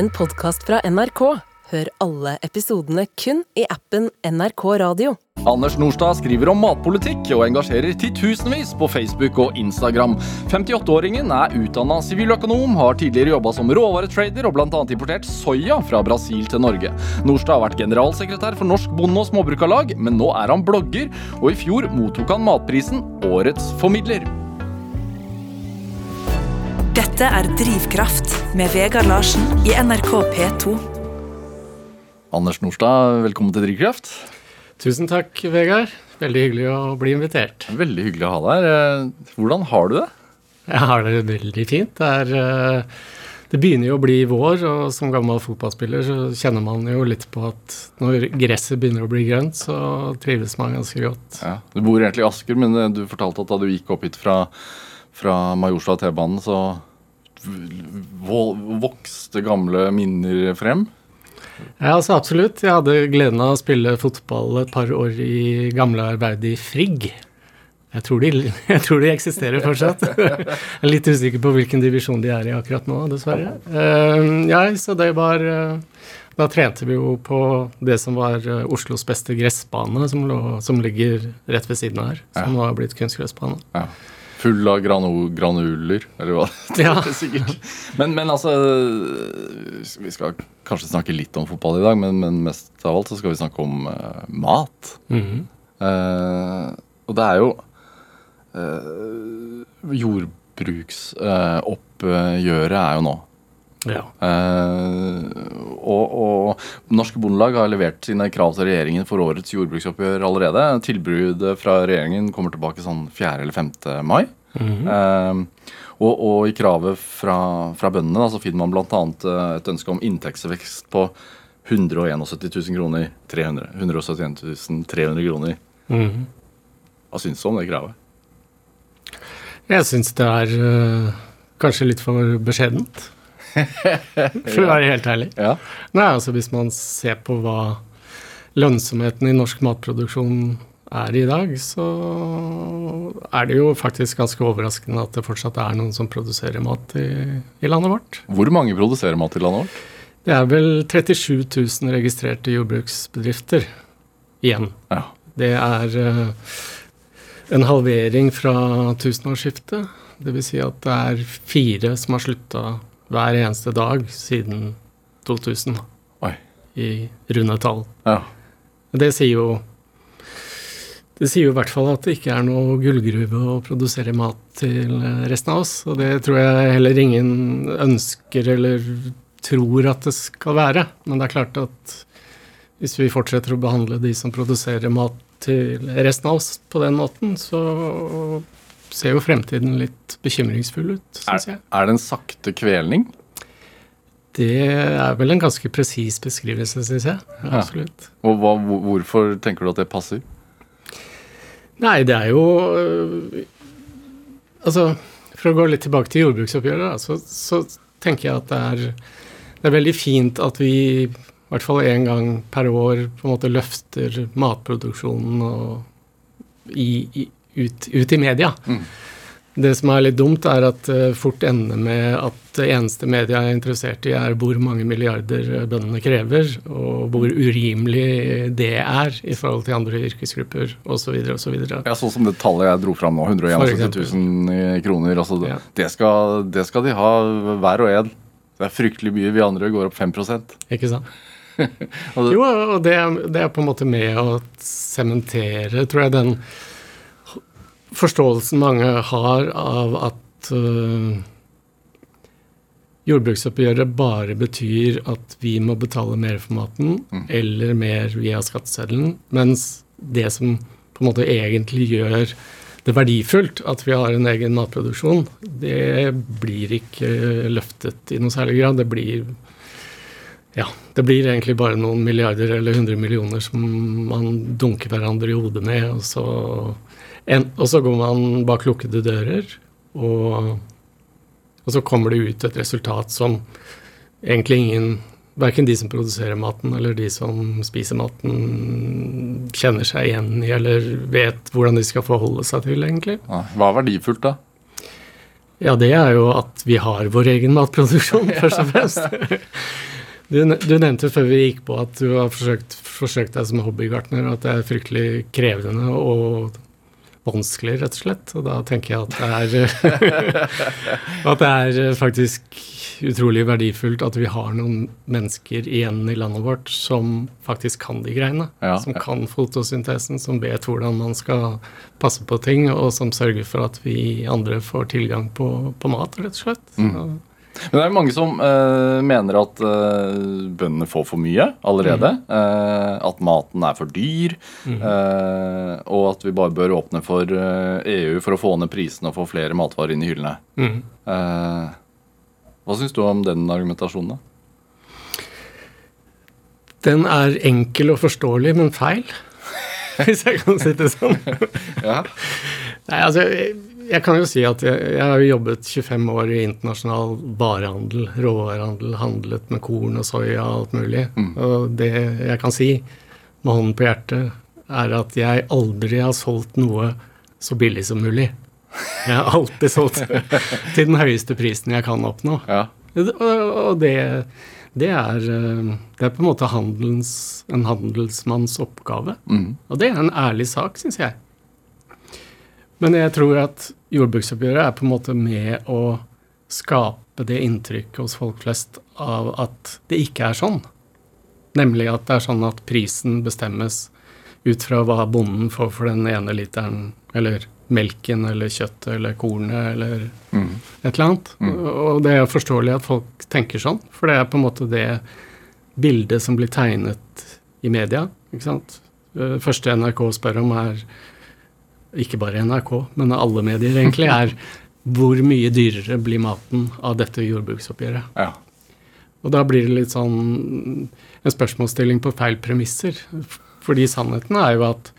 en podkast fra NRK. Hør alle episodene kun i appen NRK Radio. Anders Nordstad skriver om matpolitikk og engasjerer titusenvis på Facebook og Instagram. 58-åringen er utdanna siviløkonom, har tidligere jobba som råvaretrader og bl.a. importert soya fra Brasil til Norge. Nordstad har vært generalsekretær for Norsk Bonde- og Småbrukarlag, men nå er han blogger, og i fjor mottok han matprisen Årets formidler. Dette er Drivkraft med Vegard Larsen i NRK P2. Anders Nordstad, velkommen til Drivkraft. Tusen takk, Vegard. Veldig hyggelig å bli invitert. Veldig hyggelig å ha deg her. Eh, Hvordan har du det? Jeg har det veldig fint. Det, er, eh, det begynner jo å bli vår, og som gammel fotballspiller så kjenner man jo litt på at når gresset begynner å bli grønt, så trives man ganske godt. Ja, du bor egentlig i Asker, men eh, du fortalte at da du gikk opp hit fra, fra Majorstua T-banen, så vokste gamle minner frem. Ja, altså absolutt. Jeg hadde gleden av å spille fotball et par år i gamle Arbeid i Frigg. Jeg tror, de, jeg tror de eksisterer fortsatt. Jeg er litt usikker på hvilken divisjon de er i akkurat nå, dessverre. Eh, ja, så det var eh, Da trente vi jo på det som var eh, Oslos beste gressbane, som, lå, som ligger rett ved siden av her. Som nå har blitt kunstgressbane. Ja. Full av granu granuler, eller hva det Ja. er sikkert. Men, men altså Vi skal kanskje snakke litt om fotball i dag, men, men mest av alt så skal vi snakke om uh, mat. Mm -hmm. uh, og det er jo uh, Jordbruksoppgjøret er jo nå. Ja. Uh, og, og Norske Bondelag har levert sine krav til regjeringen for årets jordbruksoppgjør allerede. Tilbudet fra regjeringen kommer tilbake sånn 4. eller 5. mai. Eh, og, og i kravet fra, fra bøndene da, så finner man bl.a. et ønske om inntektsvekst på 171 000 kroner. 300, 171 300 kroner. Mhm. Hva syns du om det kravet? Jeg syns det er eh, kanskje litt for beskjedent, for å være helt ærlig. Ja. Nei, altså Hvis man ser på hva lønnsomheten i norsk matproduksjon er i dag, så er det jo faktisk ganske overraskende at det fortsatt er noen som produserer mat i, i landet vårt. Hvor mange produserer mat i landet vårt? Det er vel 37 000 registrerte jordbruksbedrifter igjen. Ja. Det er eh, en halvering fra tusenårsskiftet. Dvs. Si at det er fire som har slutta hver eneste dag siden 2000, Oi. i runde tall. Ja. Det sier jo det sier jo i hvert fall at det ikke er noe gullgruve å produsere mat til resten av oss. Og det tror jeg heller ingen ønsker eller tror at det skal være. Men det er klart at hvis vi fortsetter å behandle de som produserer mat til resten av oss på den måten, så ser jo fremtiden litt bekymringsfull ut, syns jeg. er det en sakte kvelning? Det er vel en ganske presis beskrivelse, syns jeg. Ja, Ja. absolutt. Og hva, hvorfor tenker du at det passer? Nei, det er jo øh, Altså, for å gå litt tilbake til jordbruksoppgjøret, så, så tenker jeg at det er, det er veldig fint at vi i hvert fall én gang per år på en måte løfter matproduksjonen og i, i, ut, ut i media. Mm. Det som er litt dumt, er at det fort ender med at det eneste media er interessert i, er hvor mange milliarder bøndene krever, og hvor urimelig det er i forhold til andre yrkesgrupper osv. osv. Ja, Sånn som det tallet jeg dro fram nå, 171 000 kroner. Altså, Ja. det, skal, det skal de ha hver og en. Det er fryktelig mye. Vi andre går opp 5 Ikke sant? Og det- Jo, og det, det er på en måte med å sementere, tror jeg, den forståelsen mange har av at uh, jordbruksoppgjøret bare betyr at vi må betale mer for maten, eller mer via skatteseddelen, mens det som på en måte egentlig gjør det verdifullt at vi har en egen matproduksjon, det blir ikke løftet i noe særlig grad. Det blir ja, det blir egentlig bare noen milliarder eller hundre millioner som man dunker hverandre i hodet med, og så, en, og så går man bak lukkede dører, og, og så kommer det ut et resultat som egentlig ingen Verken de som produserer maten eller de som spiser maten, kjenner seg igjen i eller vet hvordan de skal forholde seg til, egentlig. Hva er verdifullt, da? Ja, det er jo at vi har vår egen matproduksjon, først og fremst. Du, du, nevnte før vi gikk på at du har forsøkt, forsøkt deg som hobbygartner, og at det er fryktelig krevende og vanskelig, rett og slett. Og da tenker jeg at det er, at det er faktisk utrolig verdifullt at vi har noen mennesker igjen i landet vårt som faktisk kan de greiene. Ja, som kan fotosyntesen, som vet hvordan man skal passe på ting, og som sørger for at vi andre får tilgang på, på mat, rett og slett. Mm. Men det er mange som uh, mener at uh, bøndene får for mye allerede. Mm. Uh, at maten er for dyr. Mm. og at vi bare bør åpne for EU for å få ned prisene og få flere matvarer inn i hyllene. Mm. hva syns du om den argumentasjonen, da? Den er enkel og forståelig, men feil. Hvis jeg kan si det sånn. ja. Nei, altså jeg kan jo si at jeg, jeg har jobbet 25 år i internasjonal varehandel, råvarehandel, handlet med korn og soya og alt mulig. Mm. Og det jeg kan si med hånden på hjertet, er at jeg aldri har solgt noe så billig som mulig. Jeg har alltid solgt til den høyeste prisen jeg kan oppnå. Ja. Og det, det, er, det er på en måte handelens, en handelsmanns oppgave. Mm. Og det er en ærlig sak, syns jeg. Men jeg tror at jordbruksoppgjøret er på en måte med å skape det inntrykket hos folk flest av at det ikke er sånn. Nemlig at det er sånn at prisen bestemmes ut fra hva bonden får for den ene literen, eller melken eller kjøttet eller kornet eller mm. et eller annet. Mm. Og det er forståelig at folk tenker sånn, for det er på en måte det bildet som blir tegnet i media. ikke sant? Det første NRK spør om, er ikke bare NRK, men alle medier egentlig, er hvor mye dyrere blir maten av dette jordbruksoppgjøret. Ja. Og da blir det litt sånn en spørsmålsstilling på feil premisser. Fordi sannheten er jo at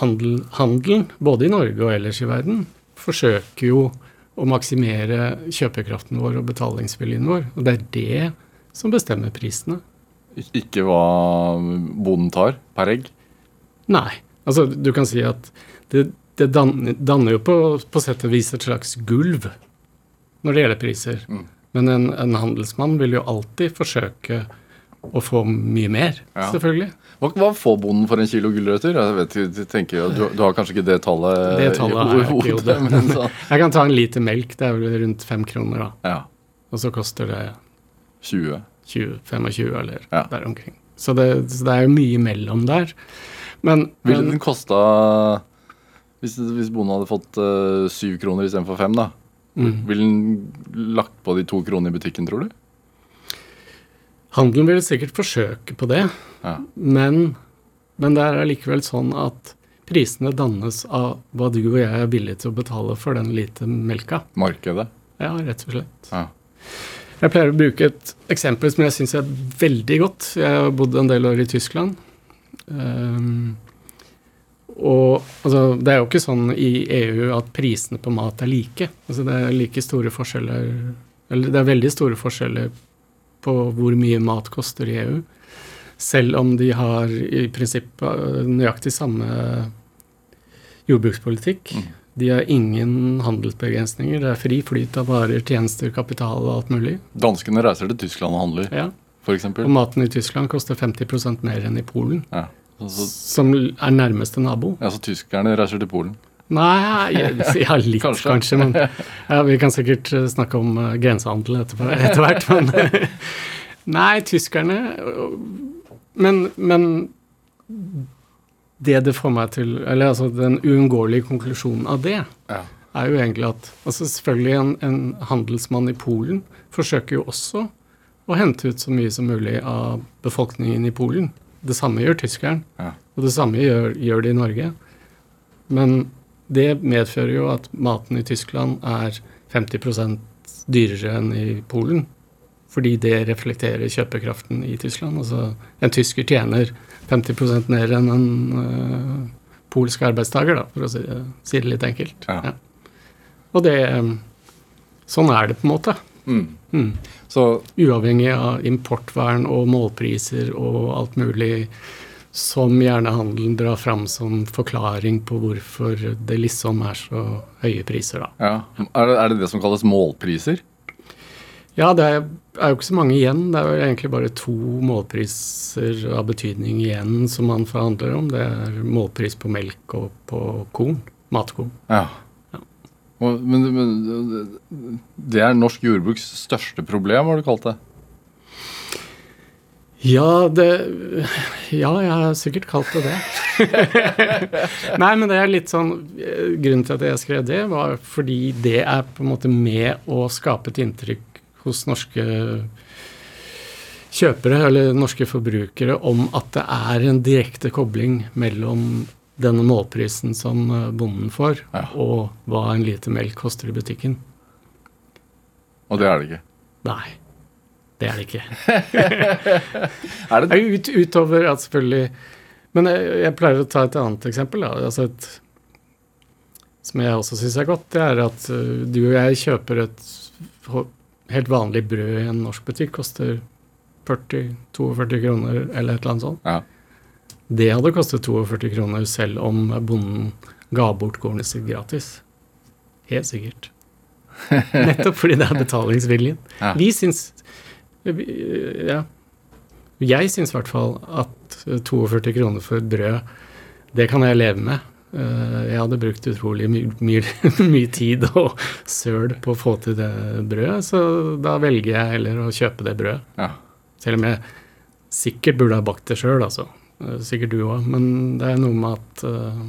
handel, handelen, både i Norge og ellers i verden, forsøker jo å maksimere kjøpekraften vår og betalingsviljen vår. Og det er det som bestemmer prisene. Ikke hva bonden tar per egg? Nei. Altså, du kan si at det, det danner, danner, jo på, på, sett og vis et slags gulv når det gjelder priser. Mm. Men en, en, handelsmann vil jo alltid forsøke å få mye mer, ja. selvfølgelig. Hva, hva, får bonden for en kilo gulrøtter? Jeg vet, jeg tenker, du, du, har kanskje ikke det tallet, det tallet i hodet? Men jeg kan ta en liter melk, det er vel rundt fem kroner, da. Ja. Og så koster det 20. 20 25 eller ja. der omkring. Så det, så det, er jo mye mellom der. Men Ville den kosta hvis, hvis bonden hadde fått uh, syv kroner istedenfor fem, da, mm. ville den lagt på de to kronene i butikken, tror du? Handelen ville sikkert forsøke på det, ja. men, men det er allikevel sånn at prisene dannes av hva du og jeg er villige til å betale for den lite melka. Markedet? Ja, rett og slett. Ja. Jeg pleier å bruke et eksempel som jeg syns er veldig godt. Jeg har bodd en del år i Tyskland. Um, og altså, det er jo ikke sånn i EU at prisene på mat er like. Altså, det er like store forskjeller Eller det er veldig store forskjeller på hvor mye mat koster i EU. Selv om de har i prinsippet nøyaktig samme jordbrukspolitikk. Mm. De har ingen handelsbegrensninger. Det er fri flyt av varer, tjenester, kapital og alt mulig. Danskene reiser til Tyskland og handler, ja. f.eks. Og maten i Tyskland koster 50% mer enn i Polen. Ja. Så, som er nærmeste nabo. Ja, Så tyskerne reiser til Polen? Nei, ja, litt kanskje. kanskje. Men ja, vi kan sikkert eh, snakke om uh, grensehandel etter, etter hvert. Men nei, tyskerne men, men, det det får meg til Eller altså den uunngåelige konklusjonen av det, ja. er jo egentlig at altså Selvfølgelig en, en handelsmann i Polen forsøker jo også å hente ut så mye som mulig av befolkningen i Polen. Det samme gjør tyskeren, ja. og det samme gjør, gjør, de i Norge. Men det medfører jo at maten i Tyskland er 50% dyrere enn i Polen. Fordi det reflekterer kjøpekraften i Tyskland. Altså en tysker tjener 50% mer enn en uh, polsk arbeidstaker, da, for å si, si det litt enkelt. Ja. Ja. Og det Sånn er det på en måte. Mm. Mm. Så, Uavhengig av importvern og målpriser og alt mulig, som gjerne handelen drar fram som forklaring på hvorfor det liksom er så høye priser, da. Ja. Er, det, er det det som kalles målpriser? Ja, det er, er, jo ikke så mange igjen. Det er jo egentlig bare to målpriser av betydning igjen som man forhandler om. Det er målpris på melk og på korn. Matkorn. Ja. Og, men, men, det er norsk jordbruks største problem, har du kalt det? Ja, det Ja, jeg har sikkert kalt det det. Nei, men det er litt sånn Grunnen til at jeg skrev det, var fordi det er på en måte med å skape et inntrykk hos norske kjøpere eller norske forbrukere om at det er en direkte kobling mellom denne målprisen som bonden får, ja. og hva en liter melk koster i butikken. Og det er det ikke? Nei. Det er det ikke. er det? Ut, utover at selvfølgelig Men jeg, jeg, pleier å ta et annet eksempel. Altså et, som jeg også syns er godt, det er at uh, du og jeg kjøper et helt vanlig brød i en norsk butikk. Koster 40-42 kroner eller et eller annet sånt. Ja. Det hadde kostet 42 kroner selv om bonden ga bort kornet sitt gratis. Helt sikkert. Nettopp fordi det er betalingsviljen. Ja. Vi syns ja. Jeg syns i hvert fall at 42 kroner for et brød, det kan jeg leve med. Eh, jeg hadde brukt utrolig mye, mye, mye tid og søl på å få til det brødet, så da velger jeg heller å kjøpe det brødet. Ja. Selv om jeg sikkert burde ha bakt det sjøl, altså. Eh, sikkert du òg. Men det er noe med at uh,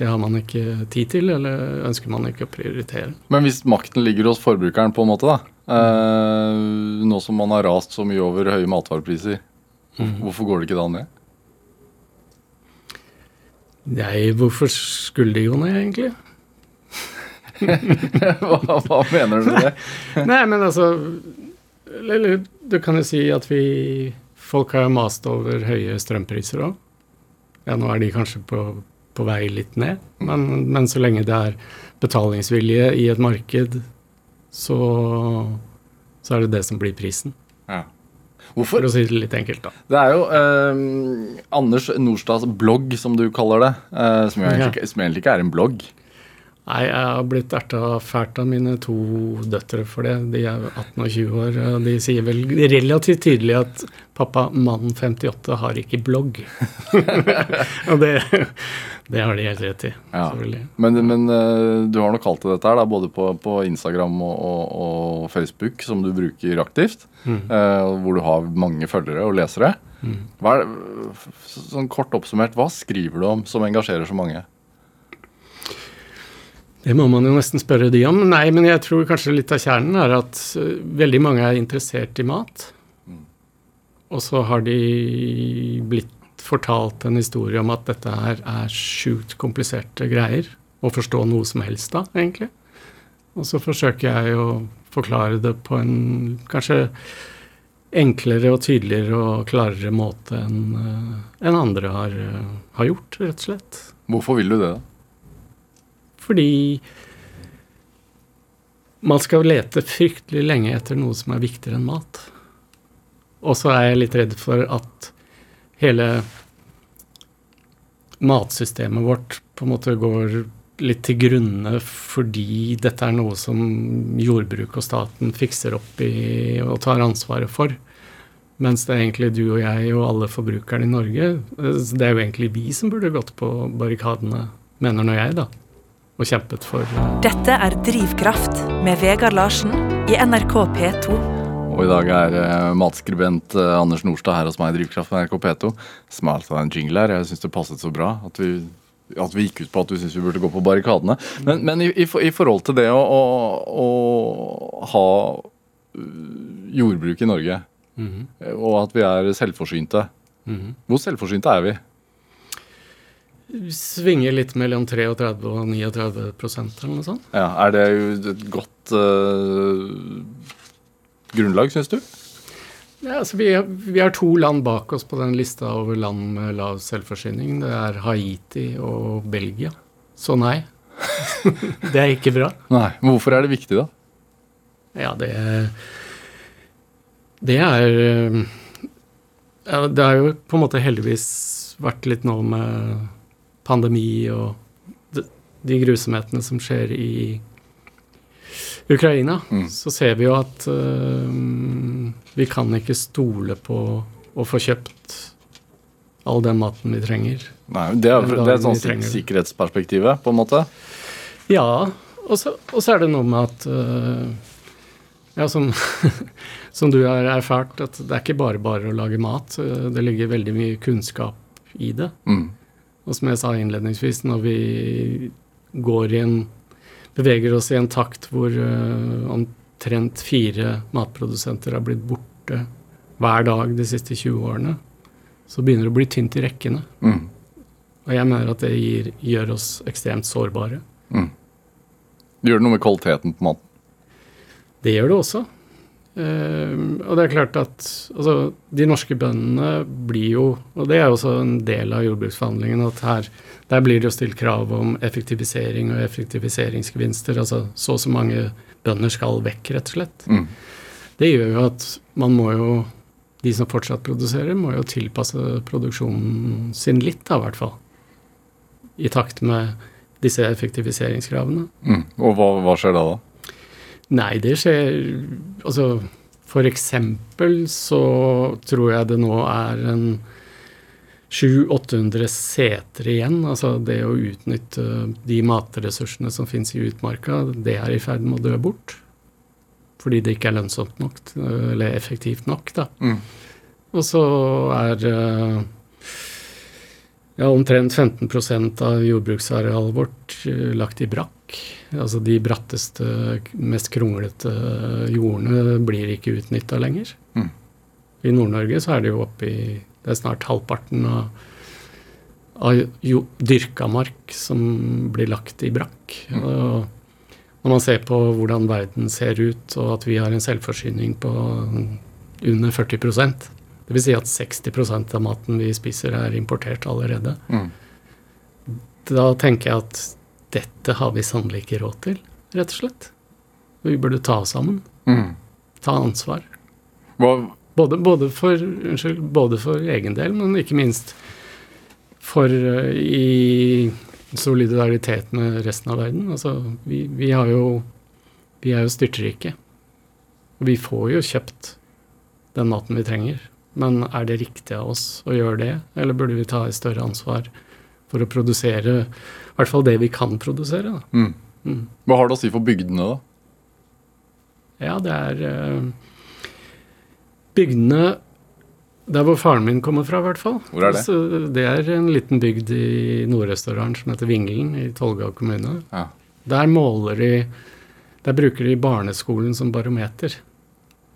det har man ikke tid til, eller ønsker man ikke å prioritere. Men hvis makten ligger hos forbrukeren, på en måte, da, Uh, nå som man har rast så mye over høye matvarepriser, mm. hvorfor går det ikke da ned? Nei, hvorfor skulle det gå ned, egentlig? hva, hva, mener du med det? Nei, men altså Eller du kan jo si at vi Folk har mast over høye strømpriser òg. Ja, nå er de kanskje på, på vei litt ned, men, men så lenge det er betalingsvilje i et marked så, så er det det som blir prisen. Ja. Hvorfor? For å si det litt enkelt, da. Det er jo eh, Anders Nordstads blogg, som du kaller det, eh, som, egentlig, ja. som, egentlig, ikke er en blogg. Nei, jeg har blitt erta fælt av mine to døtre for det. De er 18 og 20 år. og De sier vel relativt tydelig at 'pappa, mann 58 har ikke blogg'. og det, det har de helt rett i. Ja. Men, men, eh, du har nok kalt det dette her, da, både på, på Instagram og, og, og, Facebook, som du bruker aktivt. Mm. Eh, hvor du har mange følgere og lesere. Mm. Er, sånn kort oppsummert, hva skriver du om som engasjerer så mange? Det må man jo nesten spørre de om. Nei, men jeg tror kanskje litt av kjernen er at uh, veldig mange er interessert i mat. Mm. Og så har de blitt fortalt en historie om at dette her er sjukt kompliserte greier. Å forstå noe som helst da, egentlig. Og så forsøker jeg å forklare det på en kanskje enklere og tydeligere og klarere måte enn uh, en andre har, uh, har gjort, rett og slett. Hvorfor vil du det, da? Fordi man skal lete fryktelig lenge etter noe som er viktigere enn mat. Og så er jeg litt redd for at hele matsystemet vårt på en måte går litt til grunne fordi dette er noe som jordbruk og staten fikser opp i og tar ansvaret for. Mens det er egentlig du og jeg og alle forbrukerne i Norge Det er jo egentlig vi som burde gått på barrikadene, mener nå jeg, da og kjempet for. Dette er Drivkraft med Vegard Larsen i NRK P2. Og i dag er uh, matskribent uh, Anders Nordstad her hos meg i Drivkraft med NRK P2. Smalt av en jingle her. Jeg syns det passet så bra at vi, at vi gikk ut på at du syns vi burde gå på barrikadene. Men, men i, i, i, forhold til det å, å, å ha jordbruk i Norge, mm -hmm. og at vi er selvforsynte. Mm -hmm. Hvor selvforsynte er vi? Svinger litt mellom 33 og 39% eller noe sånt. Ja, Er det jo et godt uh, grunnlag, syns du? Ja, altså vi, vi, har to land bak oss på den lista over land med lav selvforsyning. Det er Haiti og Belgia. Så nei. det er ikke bra. Nei, men Hvorfor er det viktig, da? Ja, det Det er Ja, det har jo på en måte heldigvis vært litt nå med pandemi og de, grusomhetene som skjer i Ukraina. Mm. Så ser vi jo at uh, vi kan ikke stole på å få kjøpt all den maten vi trenger. Nei, det er, det er sånn sikkerhetsperspektivet, på en måte. Ja, og så, er det noe med at uh, Ja, som, som du har erfart, at det er ikke bare bare å lage mat. øh, Det ligger veldig mye kunnskap i det. Mm. Og som jeg sa innledningsvis, når vi går i en beveger oss i en takt hvor uh, omtrent fire matprodusenter har blitt borte hver dag de siste 20 årene, så begynner det å bli tynt i rekkene. Mm. Og jeg mener at det gir, gjør oss ekstremt sårbare. Mm. Gjør det noe med kvaliteten på maten? Det gjør det også. Eh, og det er klart at altså, de norske bøndene blir jo Og det er også en del av jordbruksforhandlingene at her der blir det jo stilt krav om effektivisering og effektiviseringsgevinster. Altså så og så mange bønder skal vekk, rett og slett. Mm. Det gjør jo at man må jo De som fortsatt produserer, må jo tilpasse produksjonen sin litt, da, i hvert fall. I takt med disse effektiviseringskravene. Mm. Og hva, hva skjer da, da? Nei, det skjer Altså, for eksempel så tror jeg det nå er en 700-800 seter igjen. Altså det å utnytte de matressursene som finnes i utmarka, det er i ferd med å dø bort. Fordi det ikke er lønnsomt nok, eller effektivt nok, da. Mm. Og så er eh, ja, omtrent 15% av jordbruksarealet vårt eh, lagt i brakk. Altså de bratteste, mest kronglete jordene blir ikke utnytta lenger. Mm. I Nord-Norge så er det jo oppe i Det er snart halvparten av, av jo, dyrka mark som blir lagt i brakk. Og når man ser på hvordan verden ser ut, og at vi har en selvforsyning på under 40 det vil si at 60% av maten vi spiser, er importert allerede. Mm. Da tenker jeg at dette har vi sannelig ikke råd til, rett og slett. Vi burde ta oss sammen. Mm. Ta ansvar. Både, både, for, unnskyld, både for egen del, men ikke minst for uh, i solidaritet med resten av verden. Altså, vi, vi har jo Vi er jo styrtrike. Vi får jo kjøpt den maten vi trenger. Men er det riktig av oss å gjøre det, eller burde vi ta et større ansvar for å produsere i hvert fall det vi kan produsere? Mm. Mm. hva har det å si for bygdene, da? Ja, det er eh, Bygdene Der hvor faren min kommer fra, i hvert fall. Hvor er det? Altså, det er en liten bygd i Nord-Østerdalen som heter Vingelen i Tolga kommune. Ja. Der måler de Der bruker de barneskolen som barometer.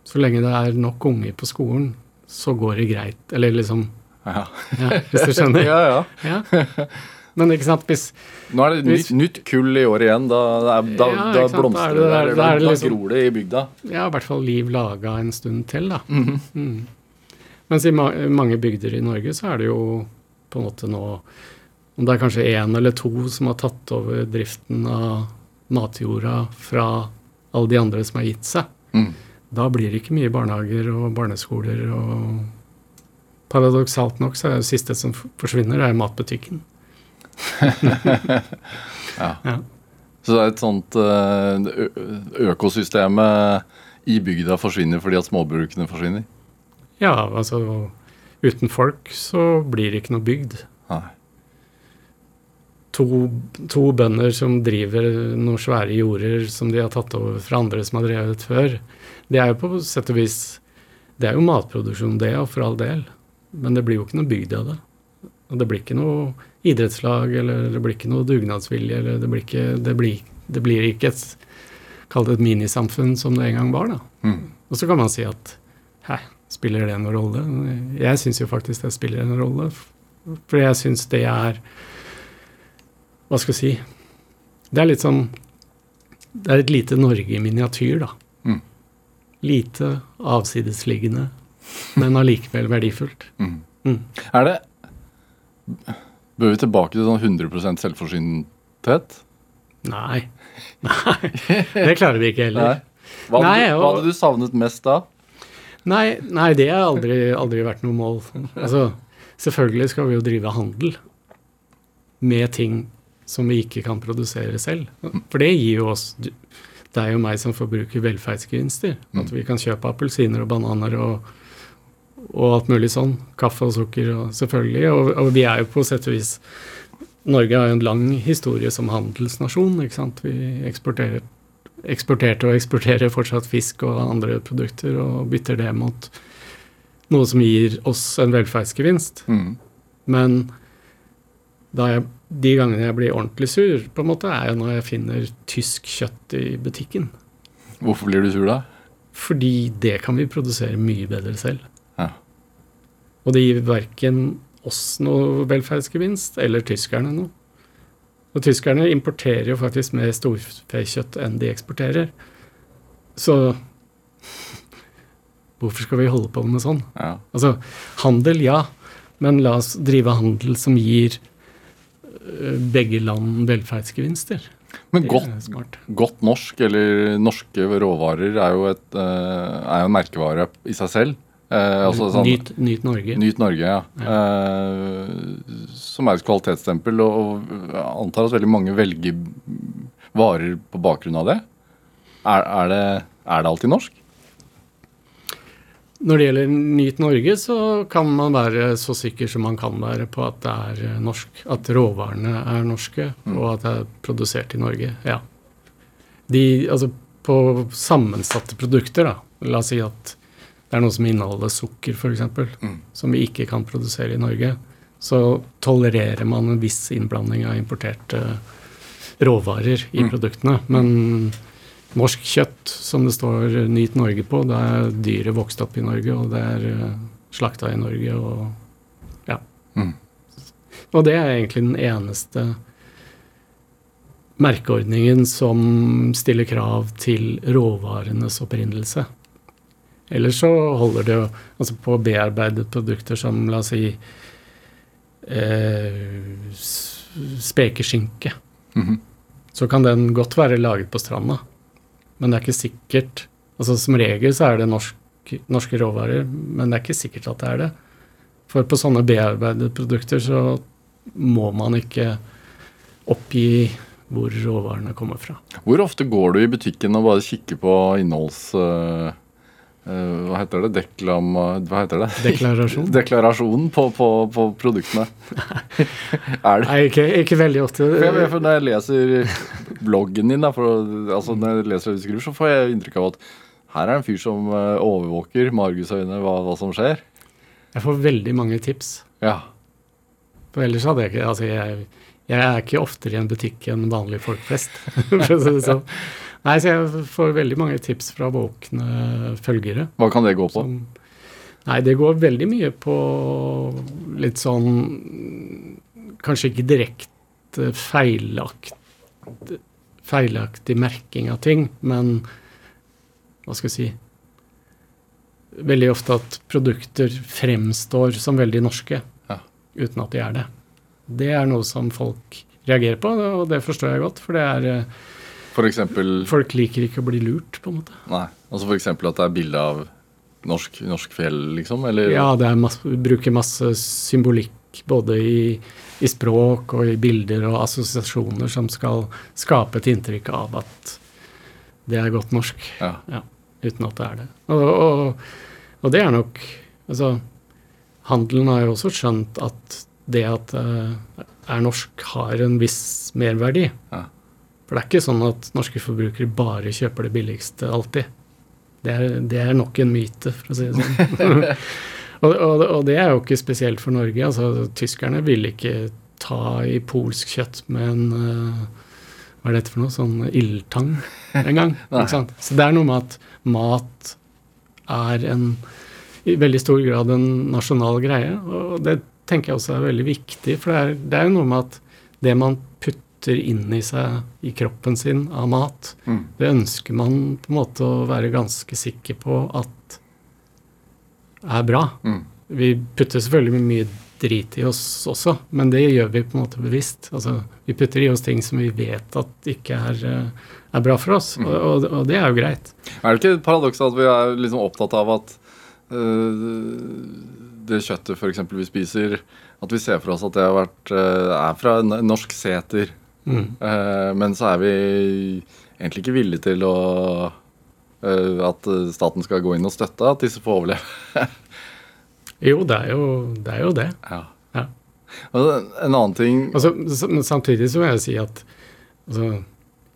Så lenge det er nok unger på skolen, så går det greit. Eller liksom Ja. ja, Hvis du skjønner? ja, ja. Ja. Men ikke sant, hvis Nå er det nytt, nytt kull i år igjen. Da, da, da, Ja, da blomstrer er det det- der. da liksom- gror det i bygda. Ja, i hvert fall liv laga en stund til, da. Mhm. Mm. Mens i ma mange bygder i Norge så er det jo på en måte nå Om det er kanskje én eller to som har tatt over driften av matjorda fra alle de andre som har gitt seg, Mm. Da blir det ikke mye barnehager og barneskoler og Paradoksalt nok så er det siste som forsvinner, er matbutikken. Ja. Ja. Så det er et sånt eh, økosystemet i bygda forsvinner fordi at småbrukene forsvinner? Ja, altså Uten folk så blir det ikke noe bygd. Nei. to, to bønder som driver noen svære jorder som de har tatt over fra andre som har drevet før. Det er jo på sett og vis Det er jo matproduksjon, det, og for all del. Men det blir jo ikke noe bygd av det. Og det blir ikke noe idrettslag, eller det blir ikke noe dugnadsvilje, eller det blir ikke Det blir, det blir ikke et Kall det et minisamfunn som det en gang var, da. Mm. Og så kan man si at hæ, spiller det noen rolle? Jeg syns jo faktisk det spiller en rolle. For jeg syns det er Hva skal jeg si Det er litt sånn Det er et lite Norge i miniatyr, da. Mm. Lite avsidesliggende, men allikevel verdifullt. Mm. Mm. Er det Bør vi tilbake til sånn 100% selvforsynthet? Nei. Nei. Det klarer vi ikke heller. Hva, hadde Nei, du, hva hadde du savnet mest da? Nei, nei det har aldri, aldri vært noe mål. Altså, selvfølgelig skal vi jo drive handel med ting som vi ikke kan produsere selv. For det gir jo oss deg og meg som forbruker velferdsgevinster. At vi kan kjøpe appelsiner og bananer og, og alt mulig sånn. Kaffe og sukker og selvfølgelig. Og, og vi er jo på sett og vis Norge har jo en lang historie som handelsnasjon. ikke sant? Vi eksporterer, eksporterte og eksporterer fortsatt fisk og andre produkter og bytter det mot noe som gir oss en velferdsgevinst. Mm. Men da jeg, de gangene jeg blir ordentlig sur, på en måte, er jo når jeg finner tysk kjøtt i butikken. Hvorfor blir du sur da? Fordi det kan vi produsere mye bedre selv. Ja. Og det gir verken oss noe velferdsgevinst, eller tyskerne noe. Og tyskerne importerer jo faktisk mer storfekjøtt enn de eksporterer. Så hvorfor skal vi holde på med sånn? Ja. Altså, handel, ja. Men la oss drive handel som gir begge land velferdsgevinster. Men godt, godt norsk, eller norske råvarer, er jo, et, eh, er jo en merkevare i seg selv. Eh, altså sånn, nyt, nyt Norge. Nyt Norge, ja. Eh, som er et kvalitetsstempel. Og, og antar at veldig mange velger varer på bakgrunn av det. Er, er, det, er det alltid norsk? Når det gjelder Nyt Norge, så kan man være så sikker som man kan være på at det er eh, norsk. At råvarene er norske, og at det er produsert i Norge. Ja. De, altså på sammensatte produkter, da. La oss si at det er noe som inneholder sukker, f.eks., Mm. som vi ikke kan produsere i Norge. Så tolererer man en viss innblanding av importerte råvarer i Mm. produktene. Men norsk kjøtt, som det står Nyt Norge på, det er dyret vokst opp i Norge, og det er uh, slakta i Norge, og ja. Mm. Og det er egentlig den eneste merkeordningen som stiller krav til råvarenes opprinnelse. Ellers så holder det jo altså på bearbeidede produkter som la oss si eh, spekeskinke. spekeskinke. -hmm. Så kan den godt være laget på stranda, men det er ikke sikkert altså Som regel så er det norsk, norske råvarer, men det er ikke sikkert at det er det. For på sånne bearbeidede produkter så må man ikke oppgi hvor råvarene kommer fra. Hvor ofte går du i butikken og bare kikker på innholds... eh, hva heter det? Deklam... Hva heter det? Deklarasjon? Deklarasjonen på, på, på produktene. er det Nei, ikke, ikke veldig ofte. Jeg, for når jeg leser bloggen din, da, for, altså når jeg leser det du skriver, så får jeg inntrykk av at her er en fyr som eh, overvåker med argusøyne hva, hva som skjer. Jeg får veldig mange tips. Ja. For ellers hadde jeg ikke Altså, jeg, jeg er ikke oftere i en butikk enn vanlige folk flest. for å si det sånn. Nei, så jeg får veldig mange tips fra våkne følgere. Hva kan det gå på? Som, nei, det går veldig mye på litt sånn Kanskje ikke direkte feilakt, feilaktig merking av ting, men hva skal jeg si Veldig ofte at produkter fremstår som veldig norske Ja. uten at de er det. Det er noe som folk reagerer på, og det forstår jeg godt. For det er eh, For eksempel Folk liker ikke å bli lurt, på en måte. Nei. Altså eksempel at det er bilde av norsk, norsk fjell, liksom? Eller Ja, det masse, vi bruker masse symbolikk både i, i språk og i bilder og assosiasjoner som skal skape et inntrykk av at det er godt norsk, Ja. uten at det er det. Og, og, og det er nok Altså, handelen har jo også skjønt at det at det er norsk, har en viss merverdi. Ja. For det er ikke sånn at norske forbrukere bare kjøper det billigste alltid. Det er, det er nok en myte, for å si det sånn. og, og, og det er jo ikke spesielt for Norge. altså Tyskerne vil ikke ta i polsk kjøtt med en eh, Hva er dette for noe? Sånn ildtang en gang. Så det er noe med at mat er en i veldig stor grad en nasjonal greie. Og det tenker jeg også er veldig viktig, for det er, det er jo noe med at det man putter inn i seg i kroppen sin av mat, Mm. det ønsker man på en måte å være ganske sikker på at er bra. Mm. Vi putter selvfølgelig mye drit i oss også, men det gjør vi på en måte bevisst. Altså, vi putter i oss ting som vi vet at ikke er, eh, er bra for oss, og, og, og det er jo greit. Er det ikke et paradoks at vi er liksom opptatt av at øh, det kjøttet for eksempel vi spiser, at vi ser for oss at det har vært, eh, er fra norsk seter. Mm. Eh, men så er vi egentlig ikke villige til å eh, at staten skal gå inn og støtte at disse får overleve. Jo, det er jo det. Er jo det. Ja. Ja. Og en annen ting Altså, samtidig så vil jeg si at altså,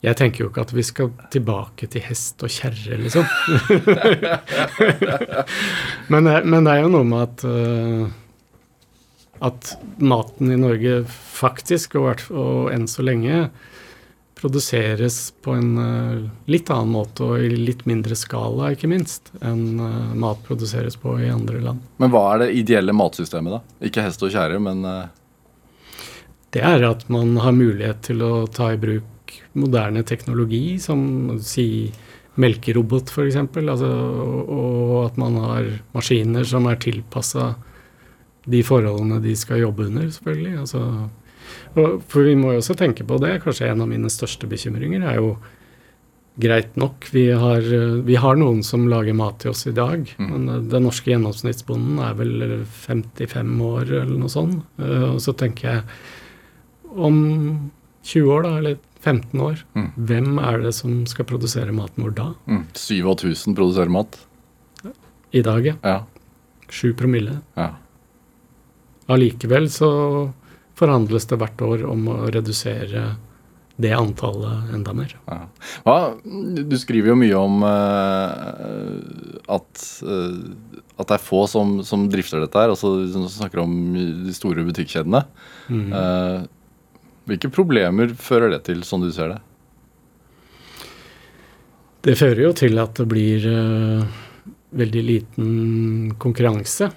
jeg tenker jo ikke at vi skal tilbake til hest og kjerre, liksom. men, det- men det er jo noe med at eh, at maten i Norge faktisk, og, og enn så lenge, produseres på en uh, litt annen måte og i litt mindre skala, ikke minst, enn uh, mat produseres på i andre land. Men hva er det ideelle matsystemet, da? Ikke hest og kjerre, men uh... Det er at man har mulighet til å ta i bruk moderne teknologi, som si melkerobot f.eks., altså, og, og at man har maskiner som er tilpassa de forholdene de skal jobbe under, selvfølgelig. Altså, og, for vi må jo også tenke på det, kanskje en av mine største bekymringer er jo greit nok, vi har, vi har noen som lager mat til oss i dag, men eh, den norske gjennomsnittsbonden er vel 55 år eller noe sånt. Eh, Og så tenker jeg om 20 år, da, eller 15 år, Mm. hvem er det som skal produsere maten vår da? mm, 7000 produserer mat. I dag, ja. Ja. 7 promille. ja. Allikevel så forhandles det hvert år om å redusere det antallet enda mer. Ja. Ja, du skriver jo mye om uh, at, uh, at det er få som, som drifter dette her. Altså Du snakker om de store butikkjedene. Mm. Uh, hvilke problemer fører det til, sånn du ser det? Det fører jo til at det blir veldig liten konkurranse.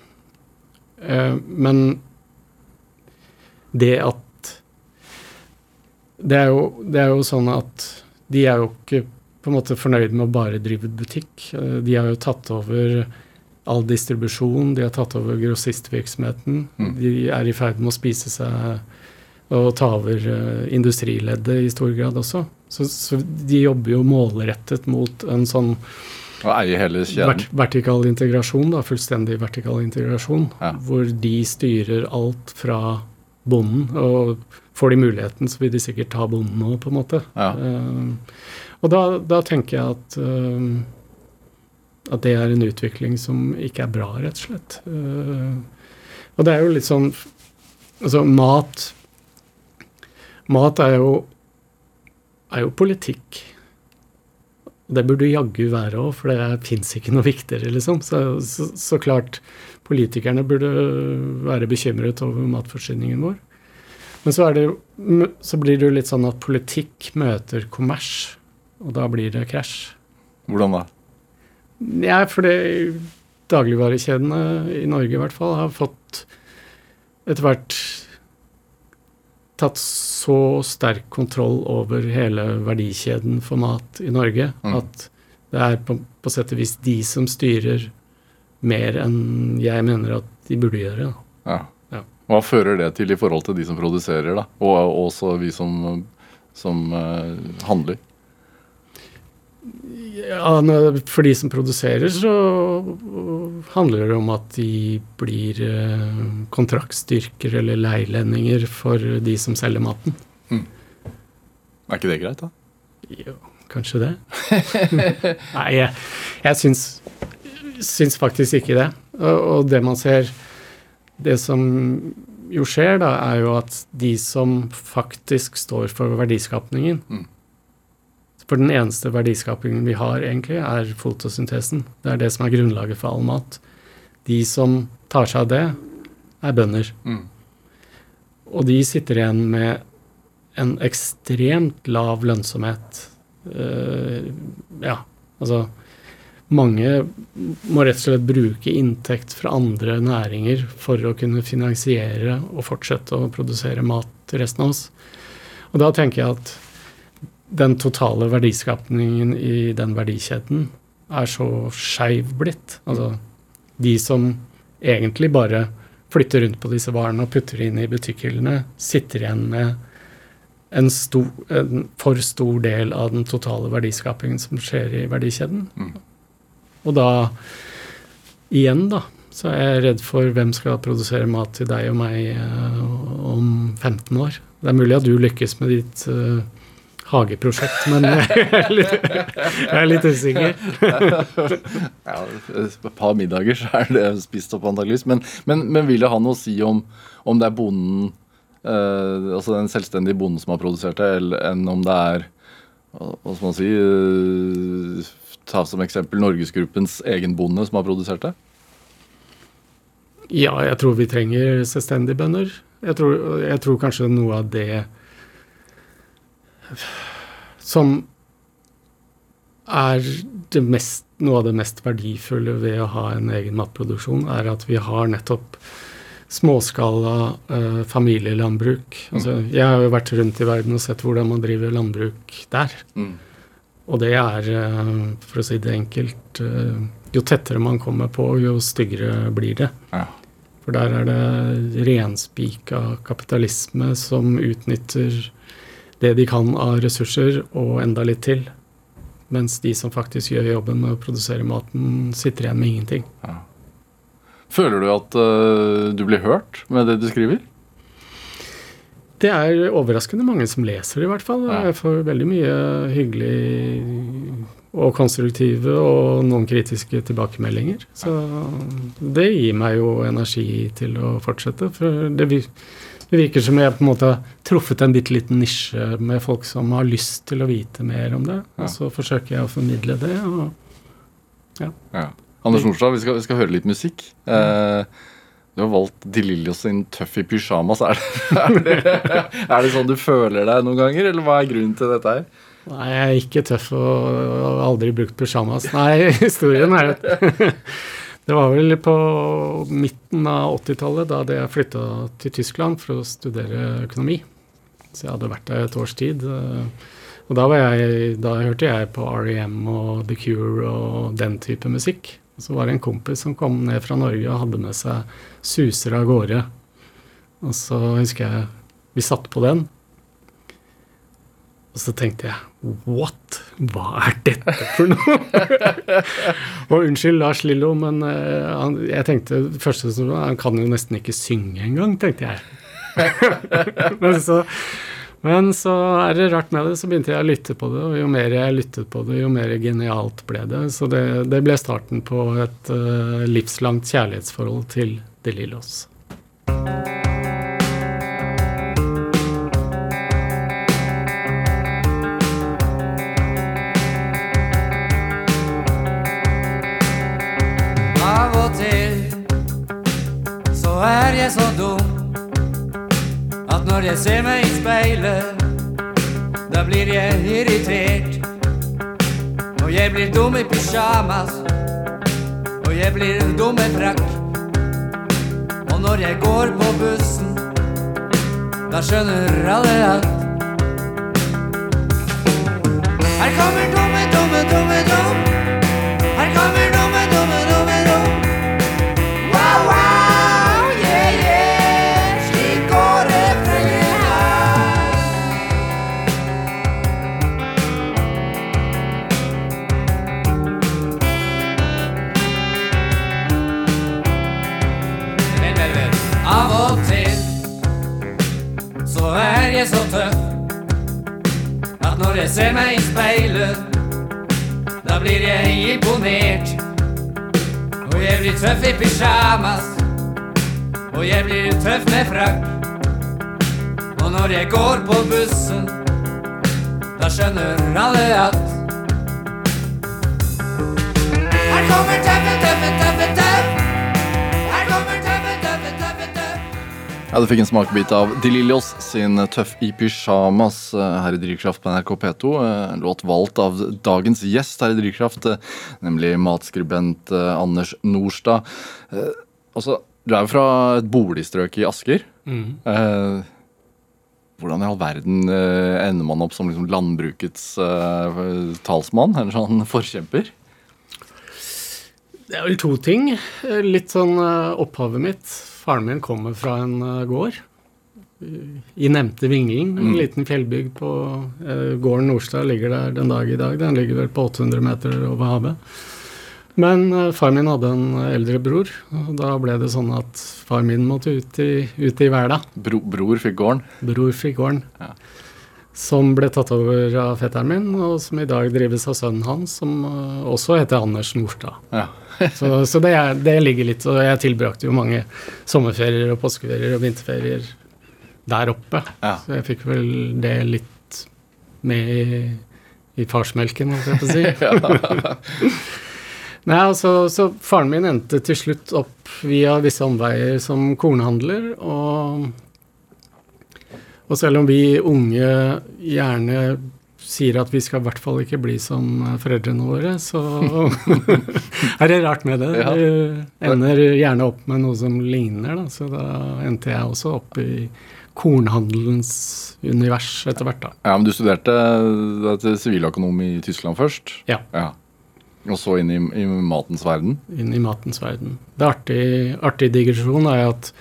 Eh, men det at det er, jo, det er jo sånn at de er jo ikke på en måte fornøyd med å bare drive butikk. Eh, De har jo tatt over all distribusjon, de har tatt over grossistvirksomheten. Mm. De er i ferd med å spise seg og ta over eh, industrileddet i stor grad også. Så, så de jobber jo målrettet mot en sånn Å eie hele kjeden? vert, vertikal integrasjon, da, fullstendig vertikal integrasjon, Ja. hvor de styrer alt fra bonden. Og får de muligheten, så vil de sikkert ta bonden nå, på en måte. Ja. Uh, og da, da tenker jeg at uh, at det er en utvikling som ikke er bra, rett og slett. Uh, og det er jo litt sånn Altså, mat Mat er jo er jo politikk. Det burde jaggu være òg, for det fins ikke noe viktigere, liksom. Så, så, så klart, politikerne burde være bekymret over matforsyningen vår. Men så, det, så blir det jo litt sånn at politikk møter kommers, og da blir det krasj. Hvordan da? Ja, for det dagligvarekjedene i Norge i hvert fall har fått etter hvert tatt så sterk kontroll over hele verdikjeden for mat i Norge Mm. at det er på, på sett og vis de som styrer mer enn jeg mener at de burde gjøre. Ja. Ja. Hva fører det til i forhold til de som produserer, da? Og og også vi som, som uh, handler? Ja, For de som produserer, så handler det om at de blir eh, kontraktstyrker eller leilendinger for de som selger maten. Er ikke det greit, da? Jo, kanskje det. Nei, jeg, jeg syns, syns faktisk ikke det. Og, og det man ser Det som jo skjer, da, er jo at de som faktisk står for verdiskapningen Mm. For den eneste verdiskapingen vi har, egentlig, er fotosyntesen. Det er det som er grunnlaget for all mat. De som tar seg av det, er bønder. Mm. Og de sitter igjen med en ekstremt lav lønnsomhet. Uh, ja, altså Mange må rett og slett bruke inntekt fra andre næringer for å kunne finansiere og fortsette å produsere mat til resten av oss. Og da tenker jeg at den totale verdiskapningen i den verdikjeden er så skeiv blitt. Altså de som egentlig bare flytter rundt på disse varene og putter inn i butikkhyllene, sitter igjen med en, stor, en for stor del av den totale verdiskapingen som skjer i verdikjeden. Mm. Og da igjen, da, så er jeg redd for hvem skal produsere mat til deg og meg eh, om 15 år. Det er mulig at du lykkes med ditt uh, hageprosjekt, men jeg er litt, jeg er litt usikker. ja, et par middager så er det spist opp antakeligvis. Men, men, men, vil det ha noe å si om, om det er bonden, eh, altså den selvstendige bonden som har produsert det, eller enn om det er hva skal man si eh, Ta som eksempel Norgesgruppens egen bonde som har produsert det? Ja, jeg tror vi trenger selvstendige bønder. Jeg tror, jeg tror kanskje noe av det som er det mest, noe av det mest verdifulle ved å ha en egen matproduksjon, er at vi har nettopp småskala eh, familielandbruk. Altså, mm. jeg har jo vært rundt i verden og sett hvordan man driver landbruk der. Mm. Og det er, uh, for å si det enkelt, uh, jo tettere man kommer på, jo styggere blir det. Ja. For der er det renspika kapitalisme som utnytter det de kan av ressurser, og enda litt til. Mens de som faktisk gjør jobben med å produsere maten, sitter igjen med ingenting. Ja. Føler du at uh, du blir hørt med det du skriver? Det er overraskende mange som leser, i hvert fall. Ja. Jeg får veldig mye hyggelig og konstruktive og noen kritiske tilbakemeldinger. Så det gir meg jo energi til å fortsette. For det, virker som jeg på en måte har truffet en bitte liten nisje med folk som har lyst til å vite mer om det. Og så forsøker jeg å formidle det. Og, ja. ja. Anders Nordstad, vi vi skal, høre litt musikk. Eh, du har valgt De Lillos sin 'Tøff i pysjamas'. Er det, er, er det sånn du føler deg noen ganger, eller hva er grunnen til dette her? Nei, jeg er ikke tøff og, og aldri brukt pysjamas. Nei, historien er det. Det var vel på midten av 80-tallet, da jeg flytta til Tyskland for å studere økonomi. Så jeg hadde vært der et års tid. Og da, jeg, da hørte jeg på REM og The Cure og den type musikk. Så var det en kompis som kom ned fra Norge og hadde med seg suser av gårde. Og så husker jeg vi satt på den. Og så tenkte jeg what? Hva er dette for noe? og unnskyld Lars Lillo, men uh, han, jeg tenkte første som Han kan jo nesten ikke synge engang, tenkte jeg. men, så, men, så, er det rart med det, så begynte jeg å lytte på det. Og jo mer jeg lyttet på det, jo mer genialt ble det. Så det, det ble starten på et uh, livslangt kjærlighetsforhold til De Lillos. Når jeg ser meg i speilet, da blir jeg irritert. Og jeg blir dum i pysjamas, og jeg blir dum med frakk. Og når jeg går på bussen, da skjønner alle at Her kommer dumme, ser meg i speilet, da blir jeg imponert. Og jeg blir tøff i pysjamas, og jeg blir tøff med frakk. Og når jeg går på bussen, da skjønner alle at Her kommer tøffe, Ja, Du fikk en smakebit av De Lillos sin Tøff i pysjamas eh, her i Drivkraft på NRK P2. En eh, låt valgt av dagens gjest her i Drivkraft, eh, nemlig matskribent Anders Norstad. Eh, altså, du er jo fra et boligstrøk i Asker. Mm. Eh, hvordan i all verden eh, ender man opp som liksom landbrukets talsmann? Eller sånn forkjemper? Det er vel to ting. Litt sånn opphavet mitt Faren min kommer fra en uh, gård i nevnte Vingling, en mm. liten fjellbygd på uh, Gården Nordstad ligger der den dag i dag. Den ligger vel på 800 meter over havet. Men far min hadde en eldre bror, og da ble det sånn at far min måtte ut i, ut i verda. Bro, bror fikk gården. Bror fikk gården. Ja. Som ble tatt over av fetteren min, og som i dag drives av sønnen hans, som uh, også heter Anders Nordstad. Ja. Så, så det, er, det ligger litt, og jeg tilbrakte jo mange sommerferier og påskeferier og vinterferier der oppe. Ja. Så jeg fikk vel det litt med i, i farsmelken, holdt jeg på å si. Nei, altså, så faren min endte til slutt opp via visse omveier som kornhandler, og, og selv om vi unge gjerne sier at vi skal i hvert fall ikke bli som foreldrene våre, så er det rart med det. Ja. Du ender gjerne opp med noe som ligner, da, så da endte jeg også opp i kornhandelens univers etter hvert, da. ja, men du studerte eh, til siviløkonom i Tyskland først? Ja. ja. Og så inn i, i matens verden? inn i matens verden. Det artige, artig digresjon er at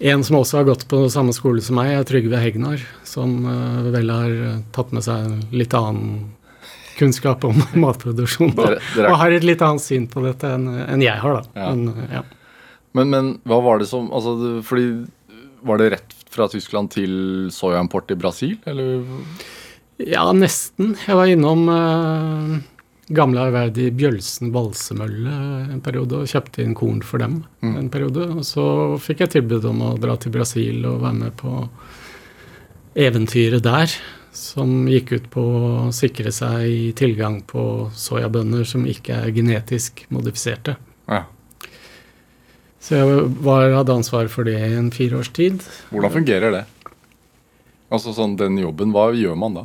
en som også har gått på samme skole som meg, er Trygve Hegnar, som eh, vel har eh, tatt med seg litt annen kunnskap om matproduksjon, og, og har et litt annet syn på dette enn enn jeg har, da. Ja. Men, ja. Men, men hva var det som altså, fordi Var det rett fra Tyskland til soyaimport i Brasil, eller? ja, nesten. Jeg var innom uh, gamle ærverdige Bjølsen valsemølle en periode og kjøpte inn korn for dem Mm. en periode. Og så fikk jeg tilbud om å dra til Brasil og være med på eventyret der. Som gikk ut på å sikre seg tilgang på soyabønner som ikke er genetisk modifiserte. Ja. Så jeg var, hadde ansvar for det i en fire års tid. Hvordan fungerer det? Altså sånn den jobben, hva gjør man da?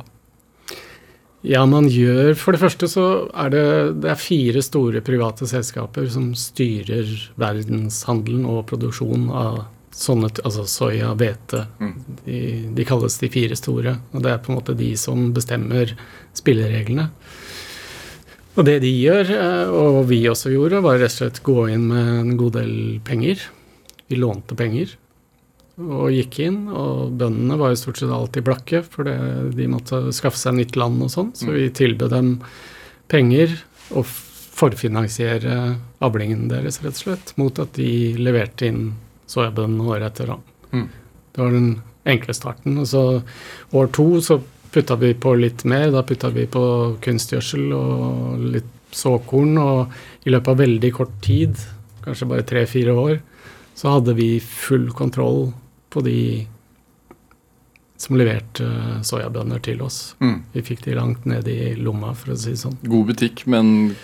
Ja, man gjør For det første så er det, det er fire store private selskaper som styrer verdenshandelen og produksjonen av sånne Altså soya, hvete. Mm. De, de kalles de fire store. Og det er på en måte de som bestemmer spillereglene. Og det de gjør, eh, og vi også gjorde, var rett og slett gå inn med en god del penger. Vi lånte penger og gikk inn, og bøndene var jo stort sett alltid blakke, for det, de måtte skaffe seg nytt land og sånn, så vi tilbød dem penger og forfinansiere avlingen deres, rett og slett, mot at de leverte inn soyabønnene året etter. da. Mm. Det var den enkle starten. Og så år to så putta vi på litt mer. Da putta vi på kunstgjødsel og litt såkorn, og i løpet av veldig kort tid, kanskje bare tre-fire år, så hadde vi full kontroll på de som leverte soyabønner til oss. Mm. Vi fikk de langt ned i lomma, for å si det sånn. God butikk, men